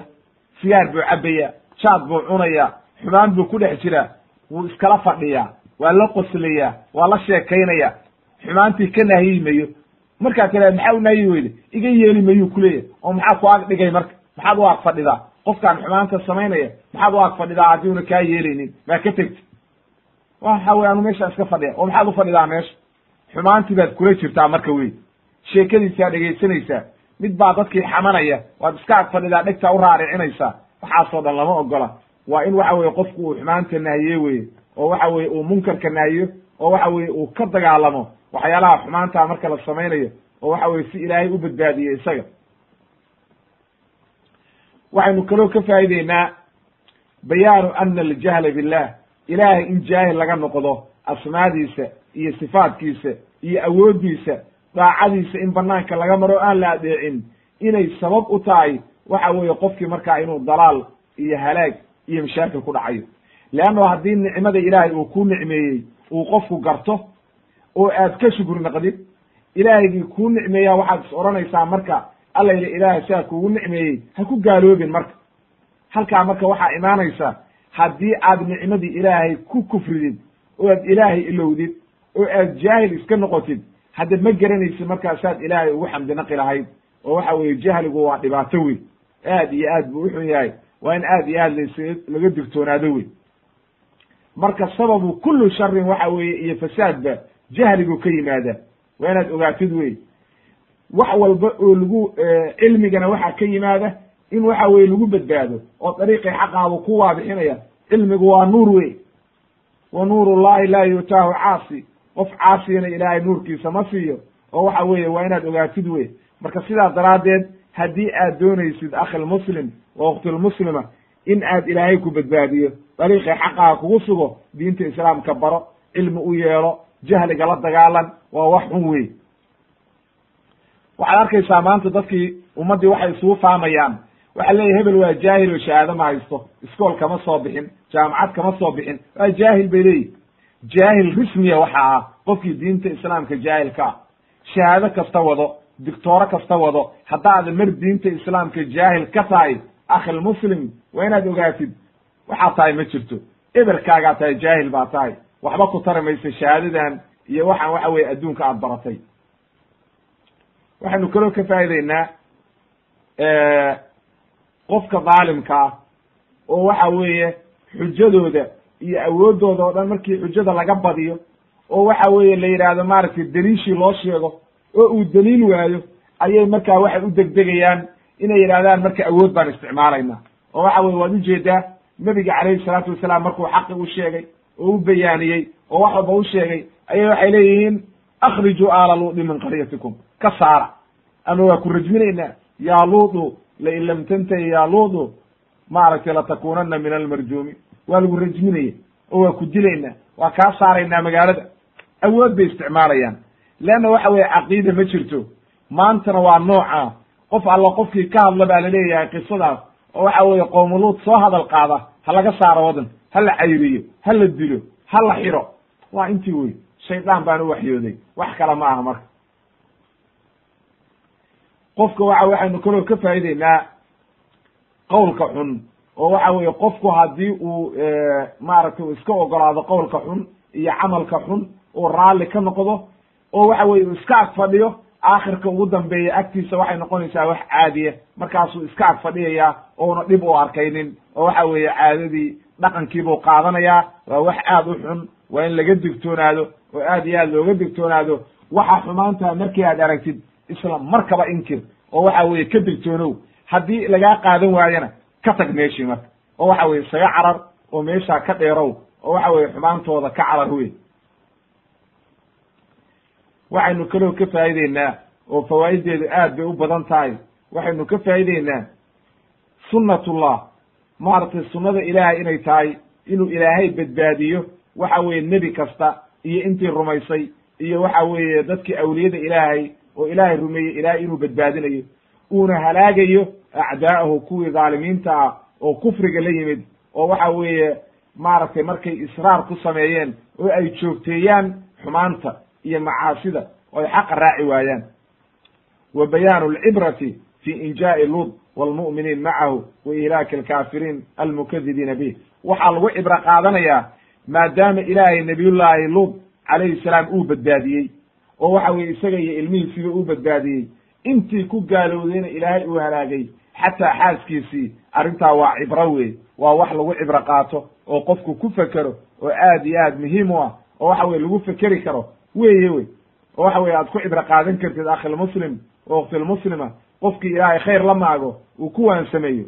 sigaar buu cabaya jaad buu cunaya xumaan buu ku dhex jiraa wuu iskala fadhiyaa waa la qoslayaa waa la sheekaynaya. Xumaantii ka nahyi mayo markaa tiraad maxaa u nahyi weyde iga yeeli mayuu kuleeyahy oo maxaa ku ag dhigay marka? Maxaad u ag fadhidaa qofkaan xumaanta samaynaya maxaad u ag fadhidaa haddii una kaa yeelaynin? Maa ka tegti waxa wey anu meesha iska fadhiya. Oo maxaad u fadhidaa meesha? Xumaantii baad kula jirtaa marka wey sheekadiisaa dhegaysanaysaa mid baa dadkii xamanaya. Waad iska ag fadhidaa dhegtaa u raaricinaysaa. Waxaasoo dhan lama ogola waa in waxa weye qofku uu xumaanta nahiye weye oo waxa weye uu munkarka nahiyo oo waxa weye uu ka dagaalamo waxyaalaha xumaantaa marka la samaynayo oo waxa weye si ilaahay u badbaadiye isaga. Waxaynu kaloo ka faa'ideynaa bayaanu ana aljahla billah ilaahay in jaahil laga noqdo asmaadiisa iyo sifaadkiisa iyo awooddiisa daacadiisa in banaanka laga maro aan la adeecin inay sabab u tahay waxa weeye qofkii markaa inuu dalaal iyo halaag iyo mashaakil ku dhacayo. Leanno haddii nicmada ilaahay uu ku nicmeeyey uu qofku garto oo aad ka shukri naqdid ilaahaygii kuu nicmeeyaa waxaad is odhanaysaa marka alla ila ilaahay sidaa kuugu nicmeeyey ha ku gaaloobin marka. Halkaa marka waxaa imaanaysa haddii aad nicmadii ilaahay ku kufridid oo aad ilaahay ilowdid oo aad jaahil iska noqotid hadda ma garanaysid markaasaad ilaahay ugu xamdi naqi lahayd oo waxa weeye jahligu waa dhibaato weyn. Aad iyo aad buu uxun yahay waa in aad iyo aad las laga digtoonaado wey marka sababu kullu sharin waxa weeye iyo fasaadba jahligu ka yimaada. Waa inaad ogaatid wey wax walba oo lagu cilmigana waxaa ka yimaada in waxa weye lagu badbaado oo dariiqii xaqaadu ku waadixinaya cilmigu waa nuur wey wa nuur llahi laa yutaahu caasi. Qof caasiyana ilaahay nuurkiisa ma siiyo. Oo waxa weeye waa inaad ogaatid wey marka sidaas daraaddeed haddii aad doonaysid akhilmuslim wa ukhtilmuslima in aad ilaahay ku badbaadiyo dariiqii xaqaha kugu sugo diinta islaamka baro cilmi u yeelo jahliga la dagaalan waa wax xun wey waxaad arkaysaa maanta dadkii ummaddii waxay isugu faamayaan. Waxaa leeyahy hebel waa jaahil oo shahaado ma haysto. Iskool kama soo bixin jaamacad kama soo bixin waa jaahil bay leeyihi jaahil rismiya waxa ah qofkii diinta islaamka jaahilka ah. Shahaado kasta wado dictooro kasta wado. Haddaadan mar diinta islaamka jaahil ka tahay akhilmuslim waa inaad ogaatid waxaad tahay ma jirto. Eberkaagaa tahay jaahil baa tahay. Waxba ku tari maysa shahaadadan iyo waxaan waxa weye adduunka aad baratay. Waxaynu kaloo ka faa'ideynaa qofka daalimka ah oo waxa weeye xujadooda iyo awooddooda oo dhan markii xujada laga badiyo oo waxa weeye la yidhaahdo maaragtay daliishii loo sheego oo uu daliil waayo ayay markaa waxay u degdegayaan inay yidhahdaan marka awood baan isticmaalayna. Oo waxa weye waad u jeedaa nebiga calayhi salaatu wasalaam markuu xaqi u sheegay oo u bayaaniyey oo wax walba u sheegay ayay waxay leeyihiin akhrijuu aala luudi min qaryatikum. Ka saara. Ama waa ku rajminaynaa yaa luudu lain lam tantahi yaa luudu maaragtay latakunana min almarjuumi waa lagu rajminaya oo waa ku dilaynaa waa kaa saaraynaa magaalada. Awood bay isticmaalayaan leanna waxa weye caqiida ma jirto maantana waa nooca qof alla qofkii ka hadla baa la leeyahay qisadaas oo waxa weeye qoomuluud soo hadal qaada ha laga saaro waddan ha la cayriyo ha la dilo ha la xiro waa intii wey shaydaan baan u waxyooday wax kale ma aha marka qofka waxa waxaynu kaloo ka faa'ideynaa qowlka xun oo waxa weeye qofku haddii uu maaragtay iska ogolaado qowlka xun iyo camalka xun uu raalli ka noqdo oo waxa weye iska ag fadhiyo aakhirka ugu dambeeya agtiisa waxay noqonaysaa wax caadiya. Markaasuu iska ag fadhiyayaa ouna dhib u arkaynin oo waxa weeye caadadii dhaqankiibuu qaadanayaa. Waa wax aad u xun waa in laga digtoonaado oo aad iyo aad looga digtoonaado. Waxa xumaantaa markii aad aragtid isla markaba inkir oo waxa weeye ka digtoonow. Haddii lagaa qaadan waayana ka tag meeshii marka. Oo waxa weye isaga carar oo meeshaa ka dheerow. Oo waxa weye xumaantooda ka carar wey waxaynu kaloo ka faa'ideynaa oo fawaa'ideedu aad bay u badan tahay. Waxaynu ka faa'ideynaa sunnatullah. Maaragtay sunnada ilaahay inay tahay inuu ilaahay badbaadiyo waxa weeye nebi kasta iyo intii rumaysay iyo waxa weeye dadkii awliyada ilaahay oo ilaahay rumeeyey ilaahay inuu badbaadinayo. Uuna halaagayo acdaa'ahu kuwii dhaalimiinta ah oo kufriga la yimid oo waxa weeye maaragtay markay israar ku sameeyeen oo ay joogteeyaan xumaanta iyo macaasida oo ay xaqa raaci waayaan. Wa bayaanu alcibrati fi injaa'i luud waalmu'miniin macahu wa ihlaaki alkaafiriin almukadibiina bih waxaa lagu cibro qaadanayaa maadaama ilaahay nabiyullaahi luud calayhi salaam uu badbaadiyey oo waxa weye isaga iyo ilmihiisiiba uu badbaadiyey. Intii ku gaalowdayna ilaahay uu halaagay xataa xaaskiisii arrintaa waa cibro wey waa wax lagu cibro qaato oo qofku ku fekero oo aad iyo aad muhiim u ah oo waxa weye lagu fekeri karo weye wey oo waxa weye aad ku cibro qaadan kartid akhilmuslim oo waktilmuslima qofkii ilaahay khayr la maago uu ku waansameeyo.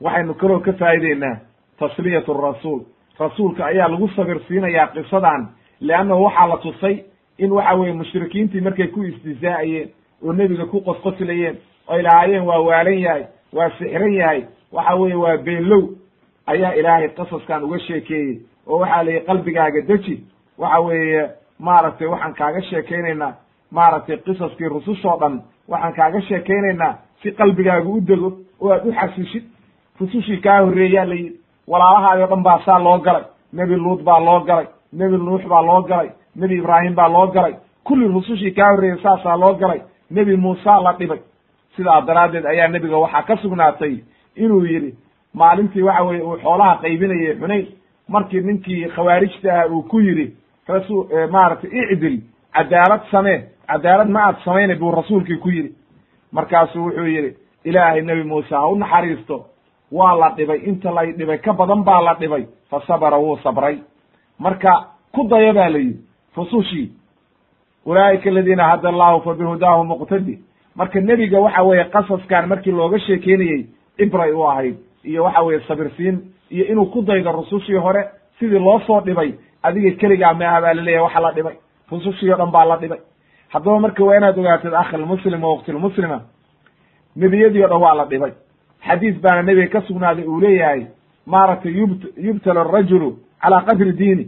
Waxaynu kaloo ka faa'ideynaa tasliyatu rasuul. Rasuulka ayaa lagu sabir siinayaa qisadan leannahu waxaa la tusay in waxa weye mushrikiintii markay ku istizaa'ayeen oo nebiga ku qosqoslayeen oy lahaayeen waa waalan yahay waa sixran yahay waxa weeye waa beenlow ayaa ilaahay qasaskan uga sheekeeyey oo waxaa layihi qalbigaaga deji. Waxa weeye maaragtay waxaan kaaga sheekaynaynaa maaragtay qisaskii rusushoo dhan waxaan kaaga sheekaynaynaa si qalbigaaga u dego oo aad u xasishid rusushii kaa horreeyaa la yidhi walaalahaadi o dhan baa saa loo galay. Nebi luud baa loo galay nebi nuux baa loo galay nebi ibraahim baa loo galay. Kulli rusushii kaa horreeyey saasaa loo galay. Nebi muusa la dhibay. Sidaa daraaddeed ayaa nebiga waxaa ka sugnaatay inuu yidhi maalintii waxa weye uu xoolaha qaybinayay xunayn markii ninkii khawaarijta ah uu ku yidhi rasul maaragtay icdil cadaalad samee cadaalad ma aad samaynay buu rasuulkii ku yidhi. Markaasuu wuxuu yidhi ilaahay nebi muuse ha u naxariisto. Waa la dhibay inta lay dhibay ka badan baa la dhibay fa sabara wuu sabray. Marka ku daya baa la yidhi rusushii ulaa'ika aladiina hada allahu fa bihudaahu muqtadi. Marka nebiga waxa weeye qasaskan markii looga sheekeynayey cibray u ahayd iyo waxa weeye sabirsiin iyo inuu ku daydo rusushii hore sidii loo soo dhibay adiga keligaa maaha baa la leeyahay waxa la dhibay. Rusushii o dhan baa la dhibay. Haddaba marka waa inaad ogaatid akhilmuslim wa waktilmuslima nebiyadii o dhan waa la dhibay. Xadiis baana nebiga ka sugnaaday uu leeyahay maaragtay yubt yubtala arajulu calaa qadri diini.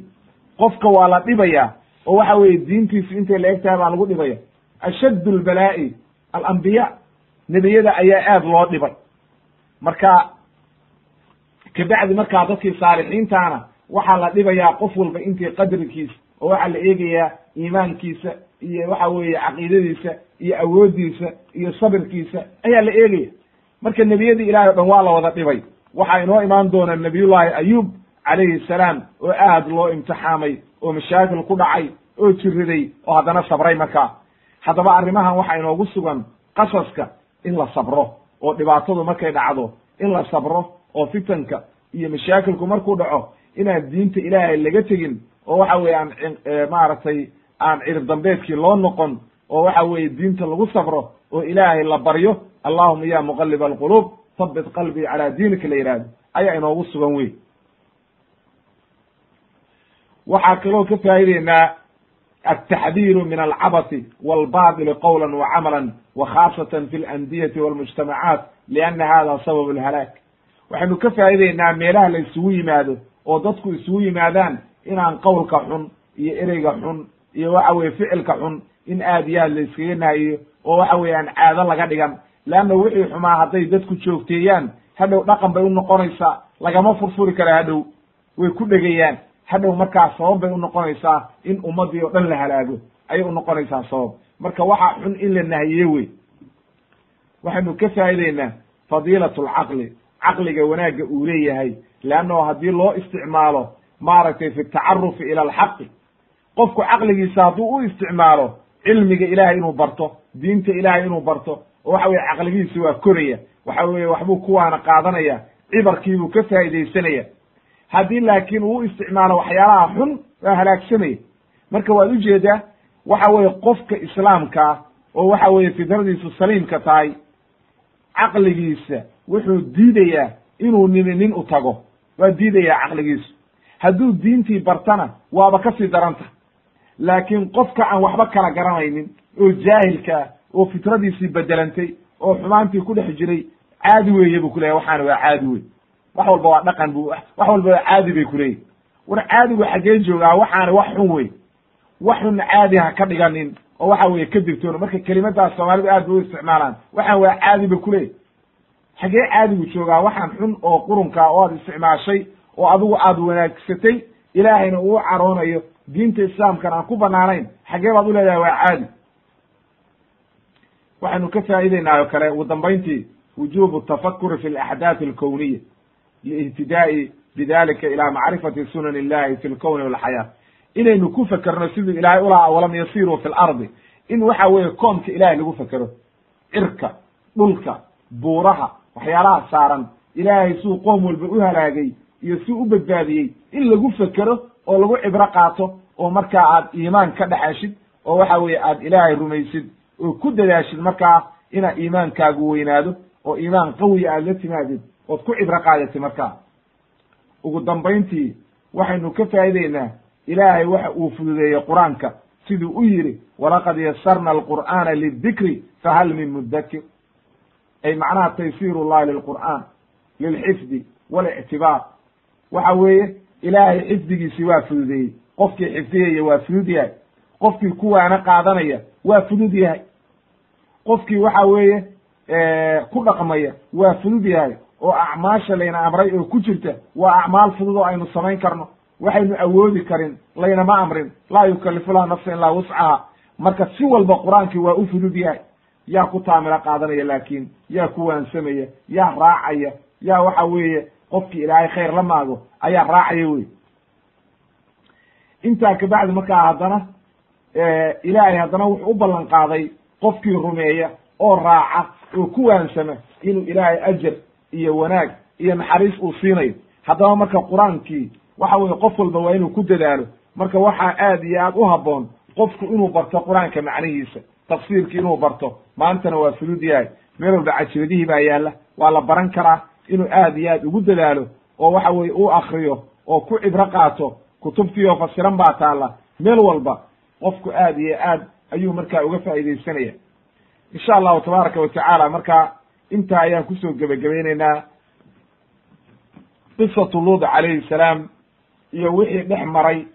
Qofka waa la dhibayaa oo waxa weeye diintiisu intay la eg tahay baa lagu dhibaya. Ashaddu lbalaa'i alambiya nebiyada ayaa aad loo dhibay. Marka kabacdi markaa dadkii saalixiintaana waxaa la dhibayaa qof walba intii qadrikiisa oo waxaa la eegayaa iimaankiisa iyo waxa weeye caqiidadiisa iyo awooddiisa iyo sabirkiisa ayaa la eegaya. Marka nebiyadii ilahay o dhan waa la wada dhibay. Waxaa inoo imaan doona nabiyullaahi ayuub calayhi salaam oo aad loo imtixaamay oo mashaakil ku dhacay oo jiriday oo haddana sabray markaa. Haddaba arrimahan waxaa inoogu sugan qasaska in la sabro oo dhibaatadu markay dhacdo in la sabro oo fitanka iyo mashaakilku markuu dhaco inaan diinta ilaahay laga tegin oo waxa weeye aan maaragtay aan cirib dambeedkii loo noqon oo waxa weeye diinta lagu sabro oo ilaahay la baryo allahuma ya muqaliba alquluub habit qalbii calaa diinika la yidhaahdo ayaa inoogu sugan wey waxaa kaloo ka faa'ideynaa altaxdiiru min alcabati walbaطili qowla wa camala wa khaasatan fi alandiyati walmujtamacaat lianna hada sabab alhalaag waxaynu ka faa'ideynaa meelaha la isugu yimaado oo dadku isugu yimaadaan inaan qowlka xun iyo ereyga xun iyo waxa weye ficilka xun in aad iyo aad la iskaga nahayiyo oo waxa weye aan caado laga dhigan. Leanna wixii xumaa hadday dadku joogteeyaan hadhow dhaqan bay u noqonaysaa lagama furfuri kara hadhow. Way ku dhegayaan. Hadhow markaa sabab bay unoqonaysaa in ummadii oo dhan la halaago. Ayay unoqonaysaa sabab. Marka waxaa xun in la nahiye wey. Waxaynu ka faa'ideynaa fadiilat alcaqli caqliga wanaagga uu leeyahay leannahu haddii loo isticmaalo maaragtay fi tacarufi ila alxaqi qofku caqligiisa hadduu u isticmaalo cilmiga ilahay inuu barto diinta ilahay inuu barto oo waxa weye caqligiisa waa koraya waxa weye waxbuu kuwaana qaadanaya cibarkiibuu ka faa'idaysanaya. Haddii laakiin uu isticmaalo waxyaalaha xun waa halaagsamaya marka waad u jeedaa waxa weye qofka islaamkaa oo waxa weye fidradiisu saliimka tahay caqligiisa wuxuu diidayaa inuu nini nin u tago. Waa diidayaa caqligiisu. Hadduu diintii bartana waaba ka sii daranta. Laakiin qofka aan waxba kala garanaynin oo jaahilka ah oo fitradiisii bedelantay oo xumaantii ku dhex jiray caadi weeye buu kuleyahy waxaana waa caadi wey wax walba waa dhaqan bu wax walba waa caadi bay kuleeyihin war caadigu xaggeen joogaa waxaana wax xun wey wax xun caadi ha ka dhiganin oo waxa weeye ka digtoona marka kelimadaas soomaalidu aad bay u isticmaalaan. Waxaan waa caadi ba kuleeyahy xagee caadigu joogaa waxaan xun oo qurunkaa oo aad isticmaashay oo adigu aad wanaagsatay ilaahayna uu caroonayo diinta islaamkana aan ku banaanayn xagee baad u leedahay waa caadi. Waxaynu ka faa'ideynaa oo kale ugu dambayntii wujubu tafakuri fi alaxdaati alkowniya liihtidaa'i bidalika ila macrifati sunan illahi fi lkowni walxayaa inaynu ku fekerno siduu ilaahay ulaha walam yasiruu fi lardi in waxa weeye koonka ilahay lagu fekero cirka dhulka buuraha waxyaalaha saaran. Ilaahay suu qoom walba u halaagay iyo si u badbaadiyey in lagu fekero oo lagu cibro qaato oo markaa aad iimaan ka dhexeshid oo waxa weeye aad ilaahay rumaysid oo ku dadaashid markaa inaad iimaankaagu weynaado oo iimaan qawiya aad la timaadid ood ku cibro qaadatid markaa ugu dambayntii waxaynu ka faa'ideynaa ilaahay waxa uu fududeeyey qur'aanka siduu u yidhi walaqad yasarna alqur'aana lidikri fahal min mudakir ay macnaha taysiir llahi lilqur'aan lilxifdi walictibaar. Waxa weeye ilaahay xifdigiisii waa fududeeyey. Qofkii xifdiyaya waa fudud yahay. Qofkii kuwaana qaadanaya waa fudud yahay. Qofkii waxa weeye ku dhaqmaya waa fudud yahay. Oo acmaasha layna amray oo ku jirta waa acmaal fudud oo aynu samayn karno. Waxaynu awoodi karin laynama amrin. Laa yukalifu laha nafsa ilaa wuscaha marka si walba qur'aankii waa u fudud yahay yaa ku taamilo qaadanaya laakiin yaa ku waansamaya yaa raacaya yaa waxa weeye qofkii ilaahay khayr la maago ayaa raacaya wey intaa kabacdi markaa haddana ilaahay haddana wuxuu u ballan qaaday qofkii rumeeya oo raaca oo ku waansama inuu ilaahay ajar iyo wanaag iyo naxariis uu siinayo. Haddaba marka qur'aankii waxa weye qof walba waa inuu ku dadaalo. Marka waxaa aad iyo aad u habboon qofku inuu barto qur'aanka macnihiisa tafsiirkii inuu barto. Maantana waa fudud yahay. Meel walba cajiradihii baa yaalla. Waa la baran karaa inuu aad iyo aad ugu dadaalo oo waxa weye u akriyo oo ku cibro qaato. Kutubtii oo fasiran baa taalla. Meel walba qofku aad iyo aad ayuu markaa uga faa'iidaysanaya. Insha allahu tabaaraka wa tacaala marka intaa ayaan ku soo gebagabayneynaa qisatu luud calayhi salaam iyo wixii dhex maray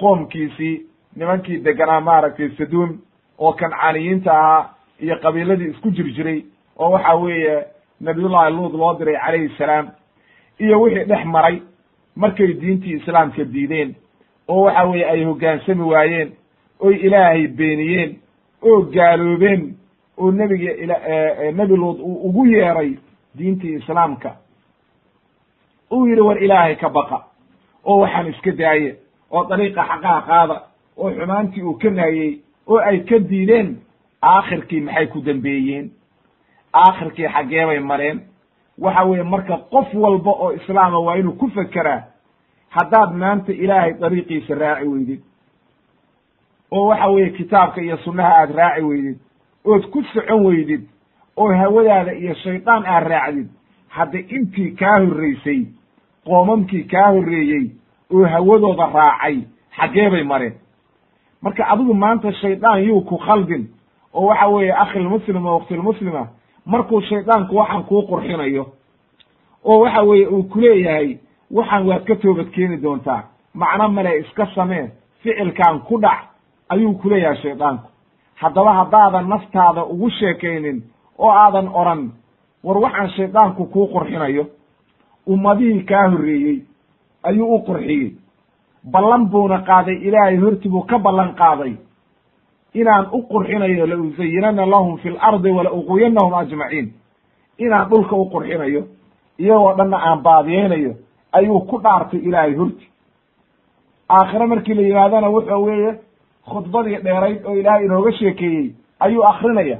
qoomkiisii nimankii deganaa maaragtay saduum oo kancaaniyiinta ahaa iyo qabiiladii isku jir jiray oo waxa weeye nabiyullahi luud loo diray calayhi salaam iyo wixii dhex maray markay diintii islaamka diideen oo waxa weeye ay hoggaansami waayeen oy ilaahay beeniyeen oo gaaloobeen oo nebiga nebi luud uu ugu yeeray diintii islaamka. Uu yidhi war ilaahay ka baqa oo waxaan iska daaye oo dariiqa xaqaha qaada oo xumaantii uu ka naayey oo ay ka diideen aakhirkii maxay ku dambeeyeen? Aakhirkii xaggee bay mareen. Waxa weeye marka qof walba oo islaama waa inuu ku fekeraa haddaad maanta ilaahay dariiqiisa raaci weydid oo waxa weeye kitaabka iyo sunnaha aad raaci weydid ood ku socon weydid oo hawadaada iyo shaydaan aad raacdid hadda intii kaa horreysay qoomamkii kaa horreeyey oo hawadooda raacay xaggee bay mareen marka adigu maanta shaydaan yuu ku khaldin oo waxa weeye akhilmuslim oo waktilmuslima markuu shaydaanku waxaan kuu qurxinayo oo waxa weeye uu kuleeyahay waxaan waad ka toobad keeni doontaa. Macno male iska samee ficilkan ku dhac ayuu kuleeyahay shaydaanku haddaba haddaadan naftaada ugu sheekaynin oo aadan odran war waxaan shaydaanku kuu qurxinayo. Ummadihii kaa horreeyey ayuu u qurxiyey ballan buuna qaaday ilaahay horti buu ka ballan qaaday. Inaan u qurxinayo la usayinana lahum fi lardi wala uqwiyanahum ajmaciin inaan dhulka u qurxinayo iyagoo dhanna aan baadiyeynayo ayuu ku dhaartay ilaahay horti. Aakhire markii la yimaadana wuxuu weeye khudbadii dheerayd oo ilaahay inooga sheekeeyey ayuu akrinaya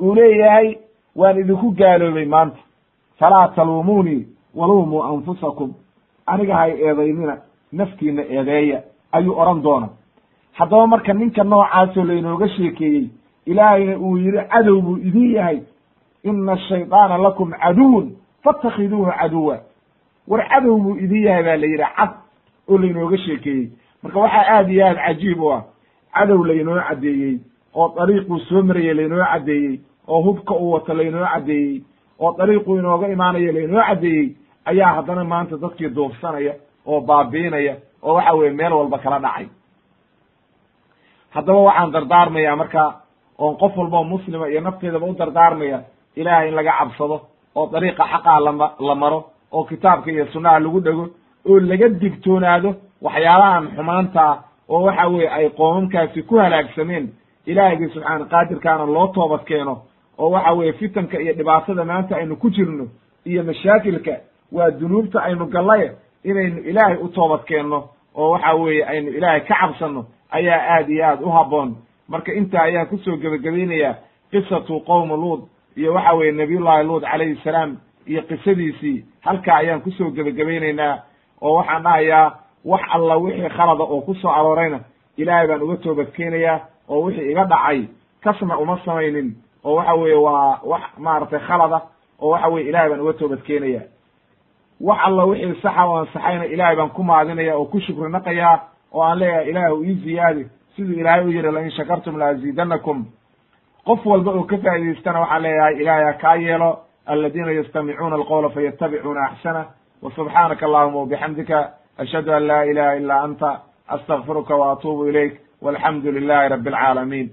uu leeyahay waan idinku gaaloobay maanta. Falaa taluumuunii waluumuu anfusakum. Aniga hay eedaynina naftiina eedeeya ayuu odhan doona haddaba marka ninka noocaasoo laynooga sheekeeyey ilaahayna uu yidhi cadow buu idin yahay. Ina ashaydaana lakum caduwun fatakhiduuhu caduwa. War cadow buu idin yahay baa la yidhi cad oo laynooga sheekeeyey. Marka waxaa aad iyo aad cajiib u ah cadow laynoo caddeeyey oo dariiquu soo marayey laynoo caddeeyey oo hubka uu wato laynoo caddeeyey oo dariiquu inooga imaanayo laynoo caddeeyey ayaa haddana maanta dadkii duufsanaya oo baabiinaya oo waxa weye meel walba kala dhacay. Haddaba waxaan dardaarmayaa marka oon qof walbao muslima iyo nafteedaba u dardaarmaya ilahay in laga cabsado oo dariiqa xaqaa lama la maro oo kitaabka iyo sunnaha lagu dhego oo laga digtoonaado waxyaalahan xumaanta ah oo waxa weye ay qoomamkaasi ku halaagsameen. Ilaahigii subxaana qaadirkaana loo toobad keeno oo waxa weye fitanka iyo dhibaatada maanta aynu ku jirno iyo mashaakilka waa dunuubta aynu gallaye inaynu ilaahay u toobad keenno oo waxa weeye aynu ilaahay ka cabsanno ayaa aad iyo aad u habboon. Marka intaa ayaan ku soo gebagabaynayaa qisatu qowma luud iyo waxa weye nabiyullahi luud calayhi salaam iyo qisadiisii. Halkaa ayaan ku soo gebagabaynaynaa oo waxaan dhahayaa wax alla wixii khalada oo ku soo aroorayna ilaahay baan uga toobad keenayaa oo wixii iga dhacay. Kasna uma samaynin oo waxa weeye waa wax maaragtay khalada oo waxa weye ilahay baan uga toobad keenaya wax alla wixii saxa o ansaxayna ilaahay baan ku maadinaya oo ku shukri naqayaa oo aan leeyahay ilaahu ii ziyaadi. Siduu ilaahay u yihi lain shakartum laaziidanakum qof walba oo ka faa'idaystana waxaan leeyahay ilaahay ha kaa yeelo aladiina yastamicuuna alqowla fayatabicuuna axsana wa subxaanaka allahuma wabixamdika ashhadu an laa ilaha ila anta astagfiruka wa atuubu ilayk walxamdu lilahi rabi alcaalamiin